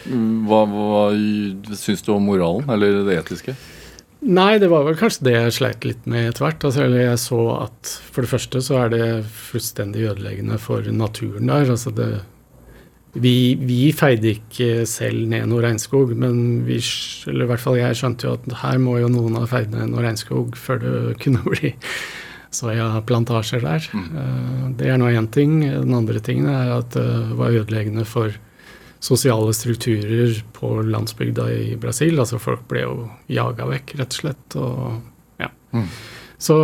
hva, hva syns du om moralen, eller det etiske? Nei, det var vel kanskje det jeg sleit litt med etter hvert. Altså, jeg så at for det første så er det fullstendig ødeleggende for naturen der. Altså det, vi, vi feide ikke selv ned noe regnskog, men vi, eller i hvert fall jeg skjønte jo at her må jo noen ha feid ned noe regnskog før det kunne bli soyaplantasjer der. Mm. Det er nå én ting. Den andre tingen er at det var ødeleggende for sosiale strukturer på landsbygda i Brasil. Altså folk ble jo jaga vekk, rett og slett. Og, ja. Mm. Så,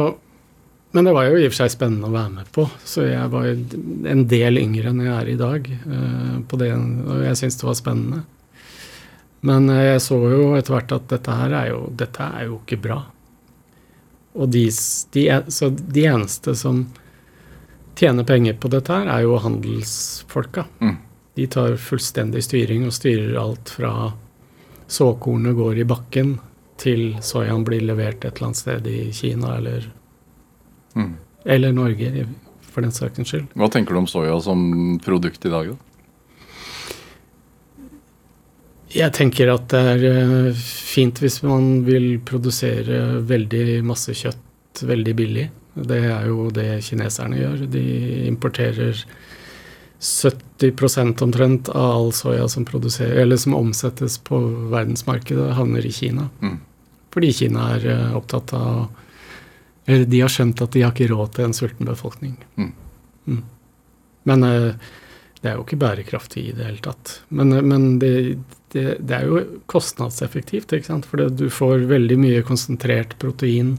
men det var jo i og for seg spennende å være med på. Så jeg var en del yngre enn jeg er i dag. eh, på det, og jeg syntes det var spennende. Men eh, jeg så jo etter hvert at dette her er jo, dette er jo ikke bra. Og de, de, så de eneste som tjener penger på dette her, er jo handelsfolka. Mm. De tar fullstendig styring og styrer alt fra såkornet går i bakken til soyaen blir levert et eller annet sted i Kina eller, Mm. eller Norge, for den sakens skyld. Hva tenker du om soya som produkt i dag, da? Jeg tenker at det er eh, fint hvis man vil produsere veldig masse kjøtt veldig billig. Det er jo det kineserne gjør. De importerer 70% omtrent av all soya som, eller som omsettes på verdensmarkedet, havner i Kina. Mm. Fordi Kina er eh, opptatt av Eller de har skjønt at de har ikke råd til en sulten befolkning. Mm. Mm. Men eh, det er jo ikke bærekraftig i det hele tatt. Men, eh, men det, det, det er jo kostnadseffektivt, ikke sant? for du får veldig mye konsentrert protein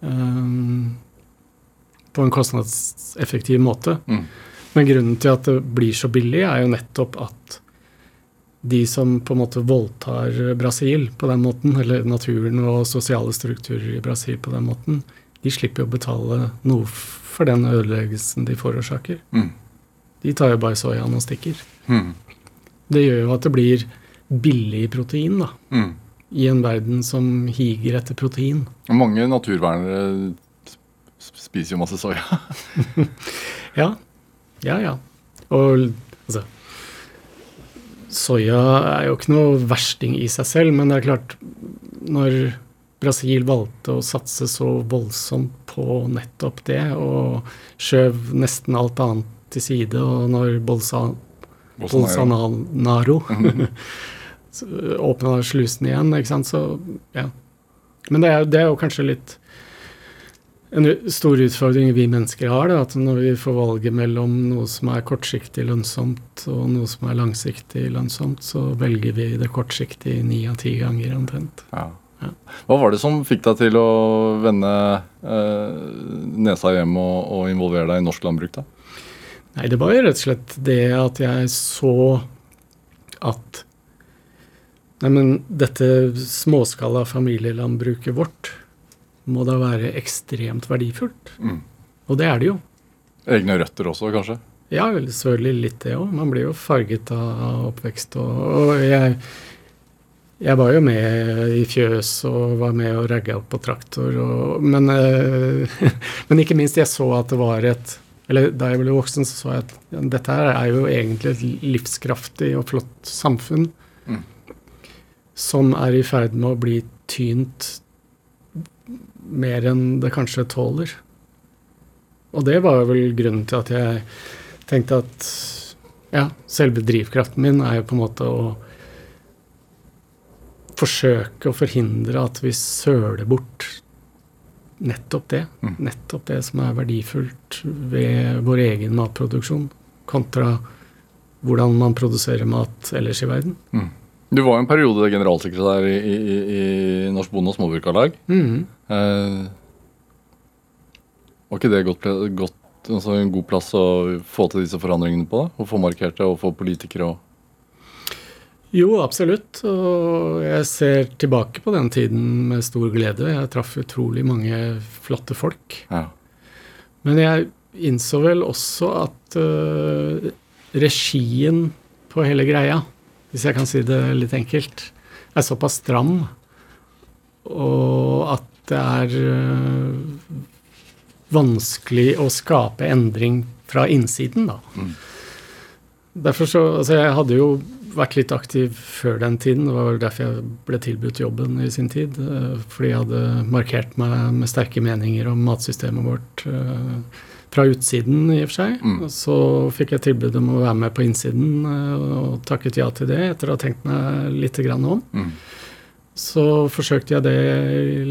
um, på en kostnadseffektiv måte. Mm. Men grunnen til at det blir så billig, er jo nettopp at de som på en måte voldtar Brasil på den måten, eller naturen og sosiale strukturer i Brasil på den måten, de slipper å betale noe for den ødeleggelsen de forårsaker. Mm. De tar jo bare soyaen og stikker. Mm. Det gjør jo at det blir billig protein, da. Mm. I en verden som higer etter protein. Mange naturvernere spiser jo masse soya. Ja, ja, ja. Og altså Soya er jo ikke noe versting i seg selv, men det er klart Når Brasil valgte å satse så voldsomt på nettopp det, og skjøv nesten alt annet til side, og når Bolsa, Bolsonaro åpna slusene igjen, ikke sant, så ja. Men det er, det er jo kanskje litt en stor utfordring vi mennesker har, er at når vi får valget mellom noe som er kortsiktig lønnsomt og noe som er langsiktig lønnsomt, så velger vi det kortsiktig ni av ti ganger omtrent. Ja. Ja. Hva var det som fikk deg til å vende eh, nesa hjem og, og involvere deg i norsk landbruk? da? Nei, det var jo rett og slett det at jeg så at Neimen, dette småskala familielandbruket vårt må da være ekstremt verdifullt. Mm. Og det er det jo. Egne røtter også, kanskje? Ja, vel, selvfølgelig litt det òg. Man blir jo farget av oppvekst. Og, og jeg, jeg var jo med i fjøs og var med og ragga opp på traktor. Og, men, eh, men ikke minst, jeg så at det var et Eller da jeg ble voksen, så så jeg at ja, dette her er jo egentlig et livskraftig og flott samfunn Mm. som er i ferd med å bli tynt mer enn det kanskje tåler. Og det var vel grunnen til at jeg tenkte at ja, selve drivkraften min er jo på en måte å forsøke å forhindre at vi søler bort nettopp det. Mm. Nettopp det som er verdifullt ved vår egen matproduksjon, kontra hvordan man produserer mat ellers i verden. Mm. Du var jo en periode generalsekretær i, i, i, Norsk Bonde- og Småbrukarlag. Mhm. Eh, var ikke det godt, godt, altså en god plass å få til disse forandringene på? Å få markert det, og få politikere og Jo, absolutt. Og jeg ser tilbake på den tiden med stor glede. Jeg traff utrolig mange flotte folk. Ja. Men jeg innså vel også at uh, regien på hele greia, hvis jeg kan si det litt enkelt, er såpass stram, og at det er øh, vanskelig å skape endring fra innsiden, da. Mm. Derfor så Altså, jeg hadde jo vært litt aktiv før den tiden. Det var vel derfor jeg ble tilbudt jobben i sin tid. øh, Fordi jeg hadde markert meg med sterke meninger om matsystemet vårt øh, fra utsiden, i og for seg. Mm. Og Så fikk jeg tilbud om å være med på innsiden, og takket ja til det etter å ha tenkt meg litt grann om. Mm. Så forsøkte jeg det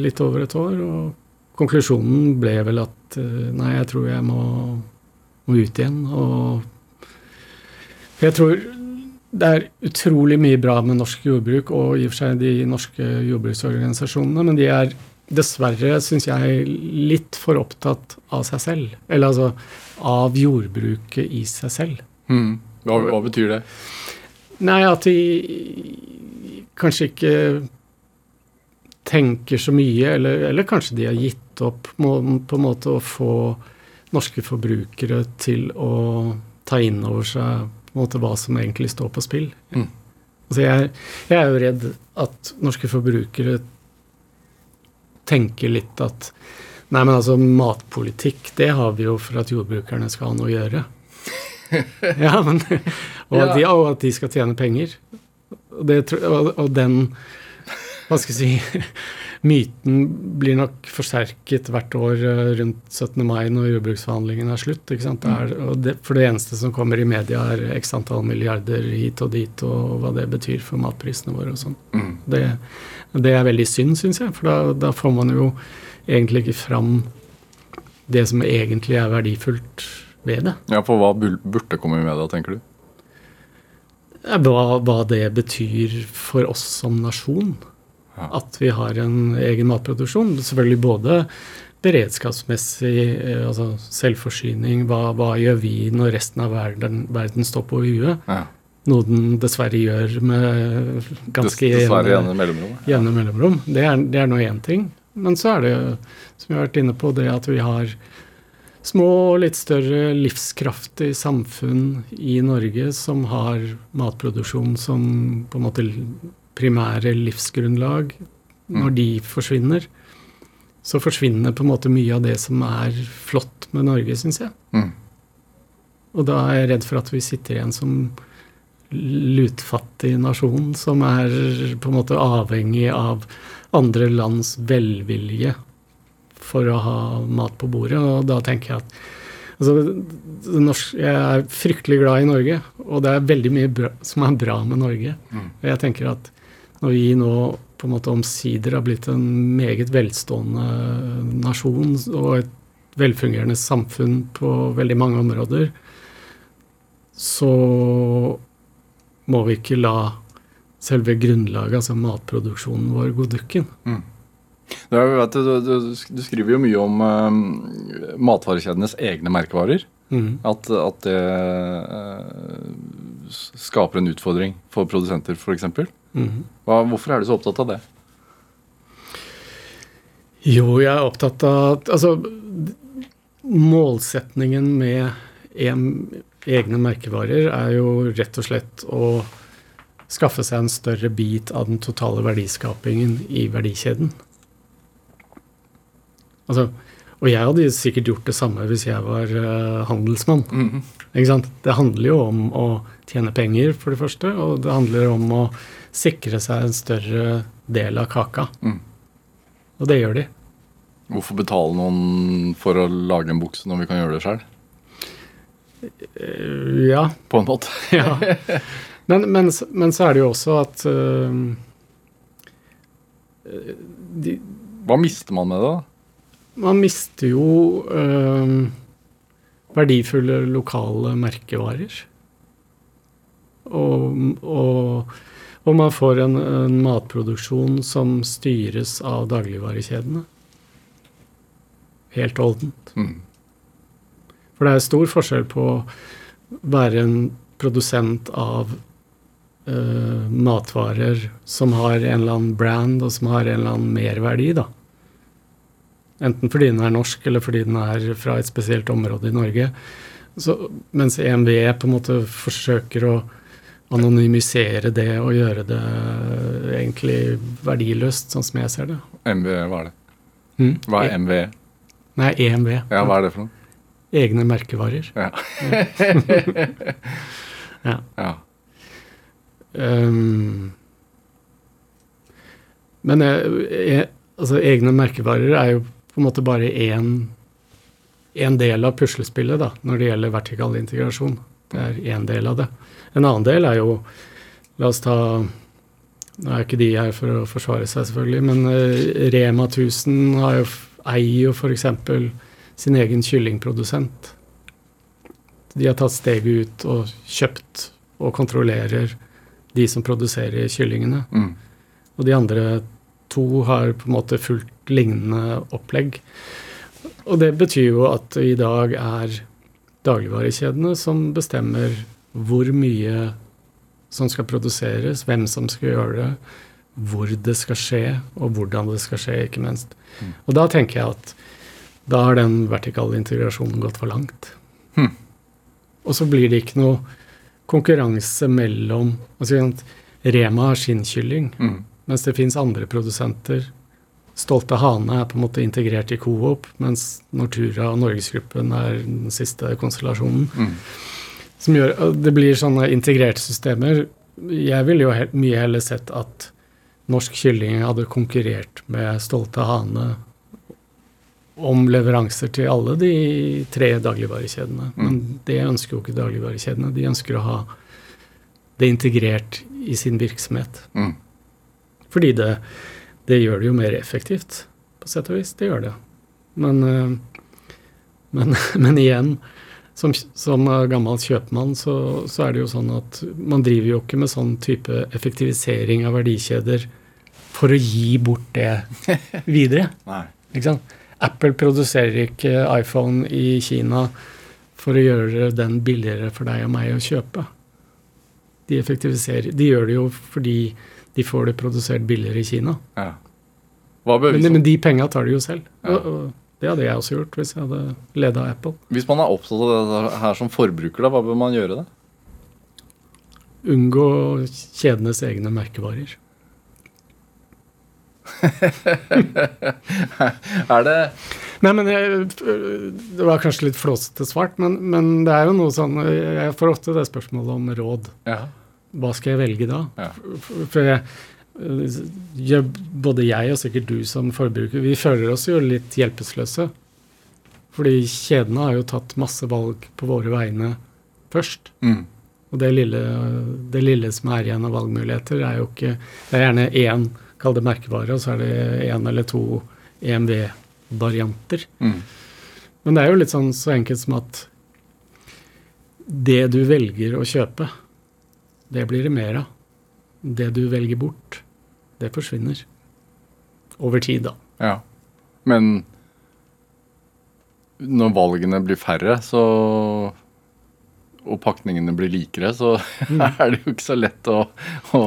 litt over et år, og konklusjonen ble vel at øh, nei, jeg tror jeg må, må ut igjen. Og jeg tror det er utrolig mye bra med norsk jordbruk, og i og for seg de norske jordbruksorganisasjonene, men de er dessverre, syns jeg, litt for opptatt av seg selv. Eller altså av jordbruket i seg selv. Mm. Hva, hva betyr det? Nei, at de kanskje ikke tenker så mye, eller, eller kanskje de har gitt opp må, på en måte å få norske forbrukere til å ta inn over seg på en måte hva som egentlig står på spill. Mm. Altså jeg, jeg er jo redd at norske forbrukere tenker litt at Nei, men altså, matpolitikk, det har vi jo for at jordbrukerne skal ha noe å gjøre. ja, men, og, Ja. De, og at de skal tjene penger. Det, og, og den Hva skal jeg si Myten blir nok forsterket hvert år eh, rundt 17. mai når jordbruksforhandlingene er slutt. ikke sant? Det er, og det, for det eneste som kommer i media, er x antall milliarder hit og dit, og hva det betyr for matprisene våre og sånn. Mm. Det, det er veldig synd, syns jeg, for da, da får man jo egentlig ikke fram det som egentlig er verdifullt ved det. Ja, For hva burde komme i media, tenker du? Hva, hva det betyr for oss som nasjon. At vi har en egen matproduksjon. Selvfølgelig både beredskapsmessig, eh, altså selvforsyning, hva, hva gjør vi når resten av verden, verden står på huet? Ja. Noe den dessverre gjør med ganske Dessverre jevne- mellomrommet. jevne mellomrom. Det er, det er nå én ting. Men så er det, som vi har vært inne på, det at vi har små og litt større livskraftige samfunn i Norge som har matproduksjon som på en måte primære livsgrunnlag. Når de forsvinner, så forsvinner på en måte mye av det som er flott med Norge, syns jeg. Mm. Og da er jeg redd for at vi sitter igjen som lutfattig nasjon som er på en måte avhengig av andre lands velvilje for å ha mat på bordet. Og da tenker jeg at altså, Jeg er fryktelig glad i Norge, og det er veldig mye bra, som er bra med Norge. Og jeg tenker at når vi nå på en måte omsider har blitt en meget velstående nasjon og et velfungerende samfunn på veldig mange områder, så må vi ikke la selve grunnlaget, altså matproduksjonen vår, gå dukken. Du, vet, du, du, du skriver jo mye om uh, matvarekjedenes egne merkevarer. At, at det uh, skaper en utfordring for produsenter, f.eks. Hva, hvorfor er du så opptatt av det? Jo, jeg er opptatt av Altså, målsetningen med en, egne merkevarer er jo rett og slett å skaffe seg en større bit av den totale verdiskapingen i verdikjeden. Altså, og jeg hadde sikkert gjort det samme hvis jeg var uh, handelsmann. Ikke sant? Det handler jo om å tjene penger, for det første, og det handler om å sikre seg en større del av kaka. Mm. Og det gjør de. Hvorfor betale noen for å lage en bukse når vi kan gjøre det sjøl? Eh, Ja. På en måte. ja. Men, men, men så er det jo også at eh, de, Hva mister man med det? da? Man mister jo uh, verdifulle lokale merkevarer. Og, og, og man får en, en matproduksjon som styres av dagligvarekjedene. Helt oldent. Mm. For det er stor forskjell på å være en produsent av uh, matvarer som har en eller annen brand, og som har en eller annen merverdi, da. Enten fordi den er norsk, eller fordi den er fra et spesielt område i Norge. Så, mens EMV på en måte forsøker å anonymisere det og gjøre det egentlig verdiløst, sånn som jeg ser det. MV, hva er det? Hmm? Hva er MV? Nei, EMV. Ja, hva er det for noe? Egne merkevarer. Ja. Ja. ja. Um, men jeg, eh, altså, egne merkevarer er jo på en måte bare én en del av puslespillet da, når det gjelder vertikal integrasjon. Det er én del av det. En annen del er jo La oss ta Nå er ikke de her for å forsvare seg, selvfølgelig, men eh, Rema 1000 har jo, eier jo f.eks. sin egen kyllingprodusent. De har tatt steget ut og kjøpt og kontrollerer de som produserer kyllingene. Mm. Og de andre to har på en måte fulgt lignende opplegg. Og det betyr jo at i dag er dagligvarekjedene som bestemmer hvor mye som skal produseres, hvem som skal gjøre det, hvor det skal skje, og hvordan det skal skje, ikke minst. Og da tenker jeg at da har den vertikale integrasjonen gått for langt. Hm. Og så blir det ikke noe konkurranse mellom altså, Rema har sin kylling, Mm. mens det fins andre produsenter. Stolte Hane er på en måte integrert i Coop, mens Nortura og Norgesgruppen er den siste konstellasjonen. Mm. Som gjør at Det blir sånne integrerte systemer. Jeg ville jo helt, mye heller sett at norsk kylling hadde konkurrert med Stolte Hane om leveranser til alle de tre dagligvarekjedene. Men det ønsker jo ikke dagligvarekjedene. De ønsker å ha det integrert i sin virksomhet. Mm. Fordi det, det gjør det jo mer effektivt, på sett og vis. Det gjør det. Men, eh, men, men igjen, som, som gammel kjøpmann, så, så er det jo sånn at man driver jo ikke med sånn type effektivisering av verdikjeder for å gi bort det videre. Ikke sant? Apple produserer ikke iPhone i Kina for å gjøre den billigere for deg og meg å kjøpe. De effektiviserer. De gjør det jo fordi de får det produsert billigere i Kina. Ja. Men, men de penga tar de jo selv. Ja. Og, og det hadde jeg også gjort hvis jeg hadde leda Apple. Hvis man er opptatt av det her som forbruker, da, hva bør man gjøre da? Unngå kjedenes egne merkevarer. Er det Nei, men jeg, Det var kanskje litt flåsete svart, men, men det er jo noe sånn Jeg får ofte det spørsmålet om råd. Ja. Hva skal jeg velge da? Ja. For, jeg, jeg, både jeg og sikkert du som forbruker, vi føler oss jo litt hjelpeløse. Fordi kjedene har jo tatt masse valg på våre vegne først. Mm. Og det lille, det lille som er igjen av valgmuligheter, er jo ikke Det er gjerne én, kall det merkevare, og så er det én eller to EMV-varianter. Mm. Men det er jo litt sånn så enkelt som at det du velger å kjøpe, det blir det mer av. Det du velger bort, det forsvinner. Over tid, da. Ja. Men når valgene blir færre, så og pakningene blir likere, så er det jo ikke så lett å, å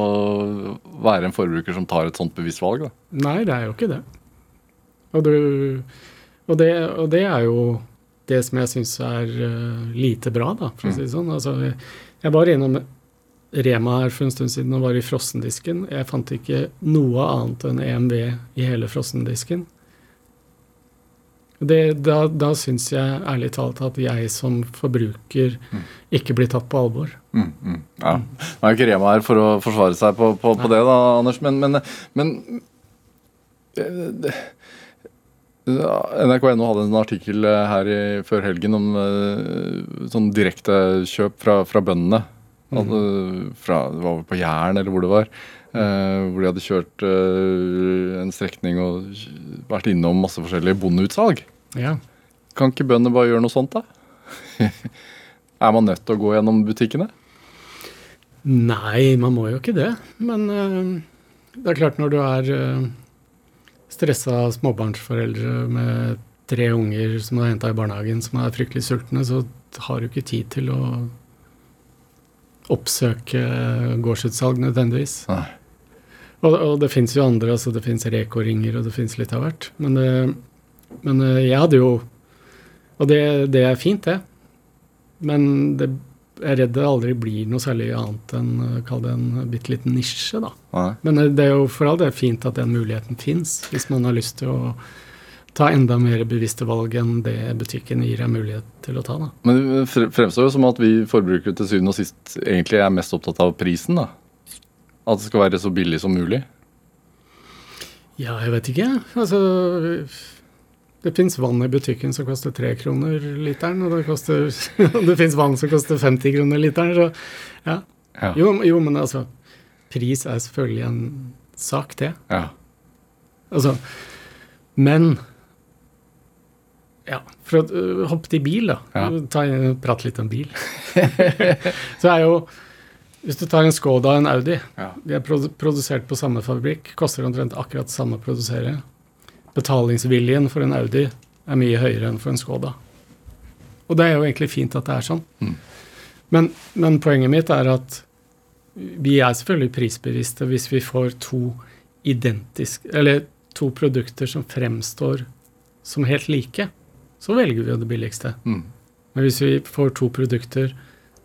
være en forbruker som tar et sånt bevisst valg. Da. Nei, det er jo ikke det. Og, du, og, det, og det er jo det som jeg syns er eh, lite bra, da, for å si det sånn. Altså, jeg var innom Rema her for en stund siden og var i frossendisken. Jeg fant ikke noe annet enn EMV i hele frossendisken. Det, da da syns jeg ærlig talt at jeg som forbruker ikke blir tatt på alvor. Mm, mm, ja. Nå er jo ikke Rema her for å forsvare seg på, på, på det, da, Anders, men, men, men eh, NRK.no hadde en artikkel eh, her i, før helgen om eh, sånn direktekjøp fra, fra bøndene. Altså, fra, det var vel på Jæren, eller hvor det var. eh, hvor de hadde kjørt eh, en strekning og vært innom masse forskjellige bondeutsalg. Ja. Kan ikke bøndene bare gjøre noe sånt, da? er man nødt til å gå gjennom butikkene? Nei, man må jo ikke det. Men eh, det er klart når du er uh, stressa småbarnsforeldre med tre unger som du har henta i barnehagen, som er fryktelig sultne, så har du ikke tid til å oppsøke gårdsutsalg nødvendigvis. Nei. Og, og det fins jo andre, altså det fins Reko-ringer og det fins litt av hvert. Men, eh, men eh, jeg hadde jo Og det, det er fint, det. Men det, jeg er redd det aldri blir noe særlig annet enn eh, kall det en bitte liten nisje, da. Nei. Men det er jo for all del fint at den muligheten fins, hvis man har lyst til å ta enda mer bevisste valg enn det butikken gir deg mulighet til å ta. da. Men det fremstår jo som at vi forbrukere til syvende og sist egentlig er mest opptatt av prisen. da. At det skal være så billig som mulig. Ja, jeg vet ikke. Altså Det fins vann i butikken som koster tre kroner literen, og det, koster, det fins vann som koster 50 kroner literen. Så ja. Ja. Jo, jo, men altså Pris er selvfølgelig en sak, det. Ja. Altså Men Ja, for å uh, hoppe til bil, da. Ja. Ta, prate litt om bil. så er jo Hvis du tar en Skoda og en Audi, Ja. de er produ produsert på samme fabrikk, koster omtrent akkurat samme å produsere. Betalingsviljen for en Audi er mye høyere enn for en Skoda. Og det er jo egentlig fint at det er sånn. Mm. Men, men poenget mitt er at vi er selvfølgelig prisbevisste hvis vi får to identiske Eller to produkter som fremstår som helt like, så velger vi jo det billigste. Mm. Men hvis vi får to produkter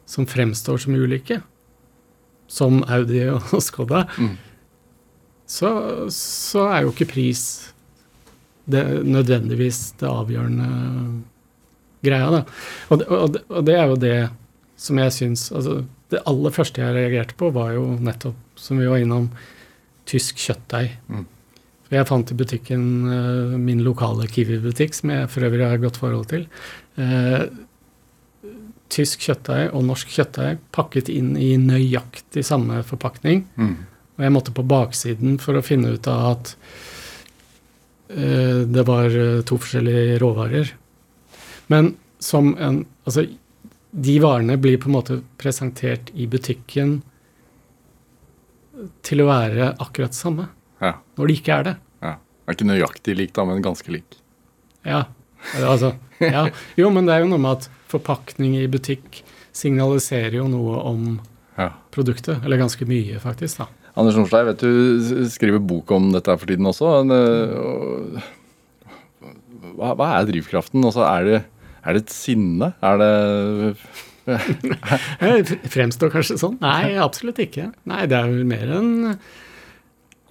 som fremstår som ulike, som Audi og Skoda, Mm. så, så er jo ikke pris det, nødvendigvis det avgjørende greia. Da. Og, det, og, det, og det er jo det som jeg syns altså, Det aller første jeg reagerte på, var jo nettopp, som vi var innom, tysk kjøttdeig. Mm. Jeg fant i butikken eh, min lokale Kiwi-butikk, som jeg for øvrig har et godt forhold til. eh, tysk kjøttdeig og norsk kjøttdeig pakket inn i nøyaktig samme forpakning. Mm. Og jeg måtte på baksiden for å finne ut av at eh, det var to forskjellige råvarer. Men som en Altså, de varene blir på en måte presentert i butikken til å være akkurat samme, Ja. når de ikke er det. ja. Det er ikke nøyaktig lik, da, men ganske lik. Ja, altså, ja. Jo, men det er jo noe med at forpakning i butikk signaliserer jo noe om Ja. produktet. Eller ganske mye, faktisk. da. Anders Nordstad, jeg vet du skriver bok om dette for tiden også. men, og- Hva, hva er drivkraften? Altså, er, det, er det et sinne? Er det Eh, Fremstår kanskje sånn? Nei, absolutt ikke. Nei, det er vel mer en,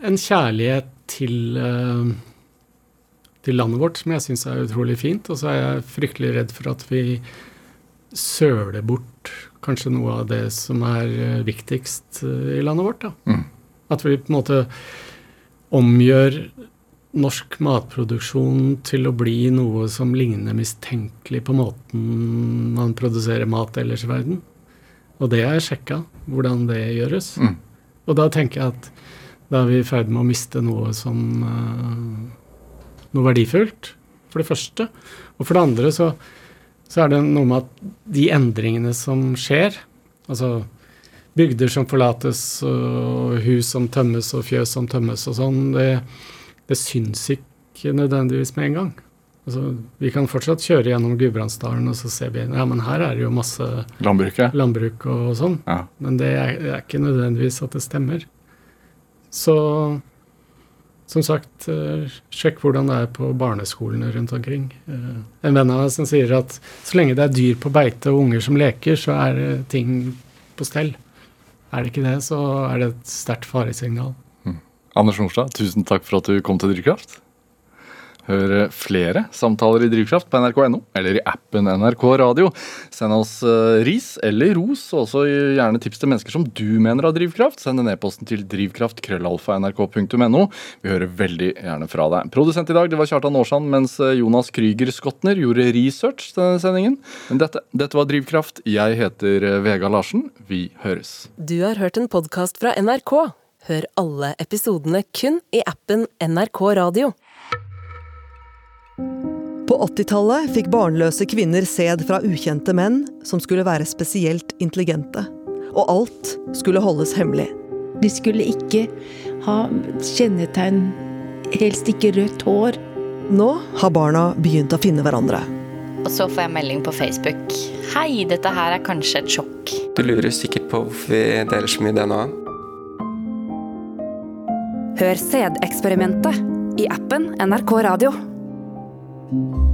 en kjærlighet til, eh, til landet vårt som jeg syns er utrolig fint. Og så er jeg fryktelig redd for at vi søler bort kanskje noe av det som er eh, viktigst eh, i landet vårt. Mm. At vi på en måte omgjør norsk matproduksjon til å bli noe som ligner mistenkelig på måten man produserer mat ellers i verden. Og det har jeg sjekka, hvordan det gjøres. Mm. Og da tenker jeg at da er vi i ferd med å miste noe som eh, Noe verdifullt, for det første. Og for det andre så, så er det noe med at de endringene som skjer, altså bygder som forlates, og hus som tømmes, og fjøs som tømmes og sånn, det, det syns ikke nødvendigvis med en gang. Altså, vi kan fortsatt kjøre gjennom Gudbrandsdalen, og så ser vi ja, men her er det jo masse landbruket? landbruk og sånn. Ja. Men det er, det er ikke nødvendigvis at det stemmer. Så som sagt, eh, sjekk hvordan det er på barneskolene rundt omkring. Eh, en venn av meg som sier at så lenge det er dyr på beite og unger som leker, så er ting på stell. Er det ikke det, så er det et sterkt faresignal. Anders Nordstad, tusen takk for at du kom til Drivkraft. Hør flere samtaler i Drivkraft på nrk.no eller i appen NRK Radio. Send oss eh, ris eller ros, og også gjerne tips til mennesker som du mener har drivkraft. Send en e-posten til drivkraft.krøllalfa.nrk.no. Vi hører veldig gjerne fra deg. Produsent i dag det var Kjartan Aarsand, mens eh, Jonas Krüger Skotner gjorde research til denne sendingen. Men dette, dette var Drivkraft. Jeg heter eh, Vega Larsen. Vi høres. Du har hørt en podkast fra NRK. Hør alle episodene kun i appen NRK Radio. På 80-tallet fikk barnløse kvinner sæd fra ukjente menn som skulle være spesielt intelligente. Og alt skulle holdes hemmelig. De skulle ikke ha kjennetegn, helst ikke rødt hår. Nå har barna begynt å finne hverandre. Og så får jeg melding på Facebook. Hei, dette her er kanskje et sjokk. Du lurer sikkert på hvorfor vi deler så mye DNA. Hør sædeksperimentet i appen NRK Radio. thank you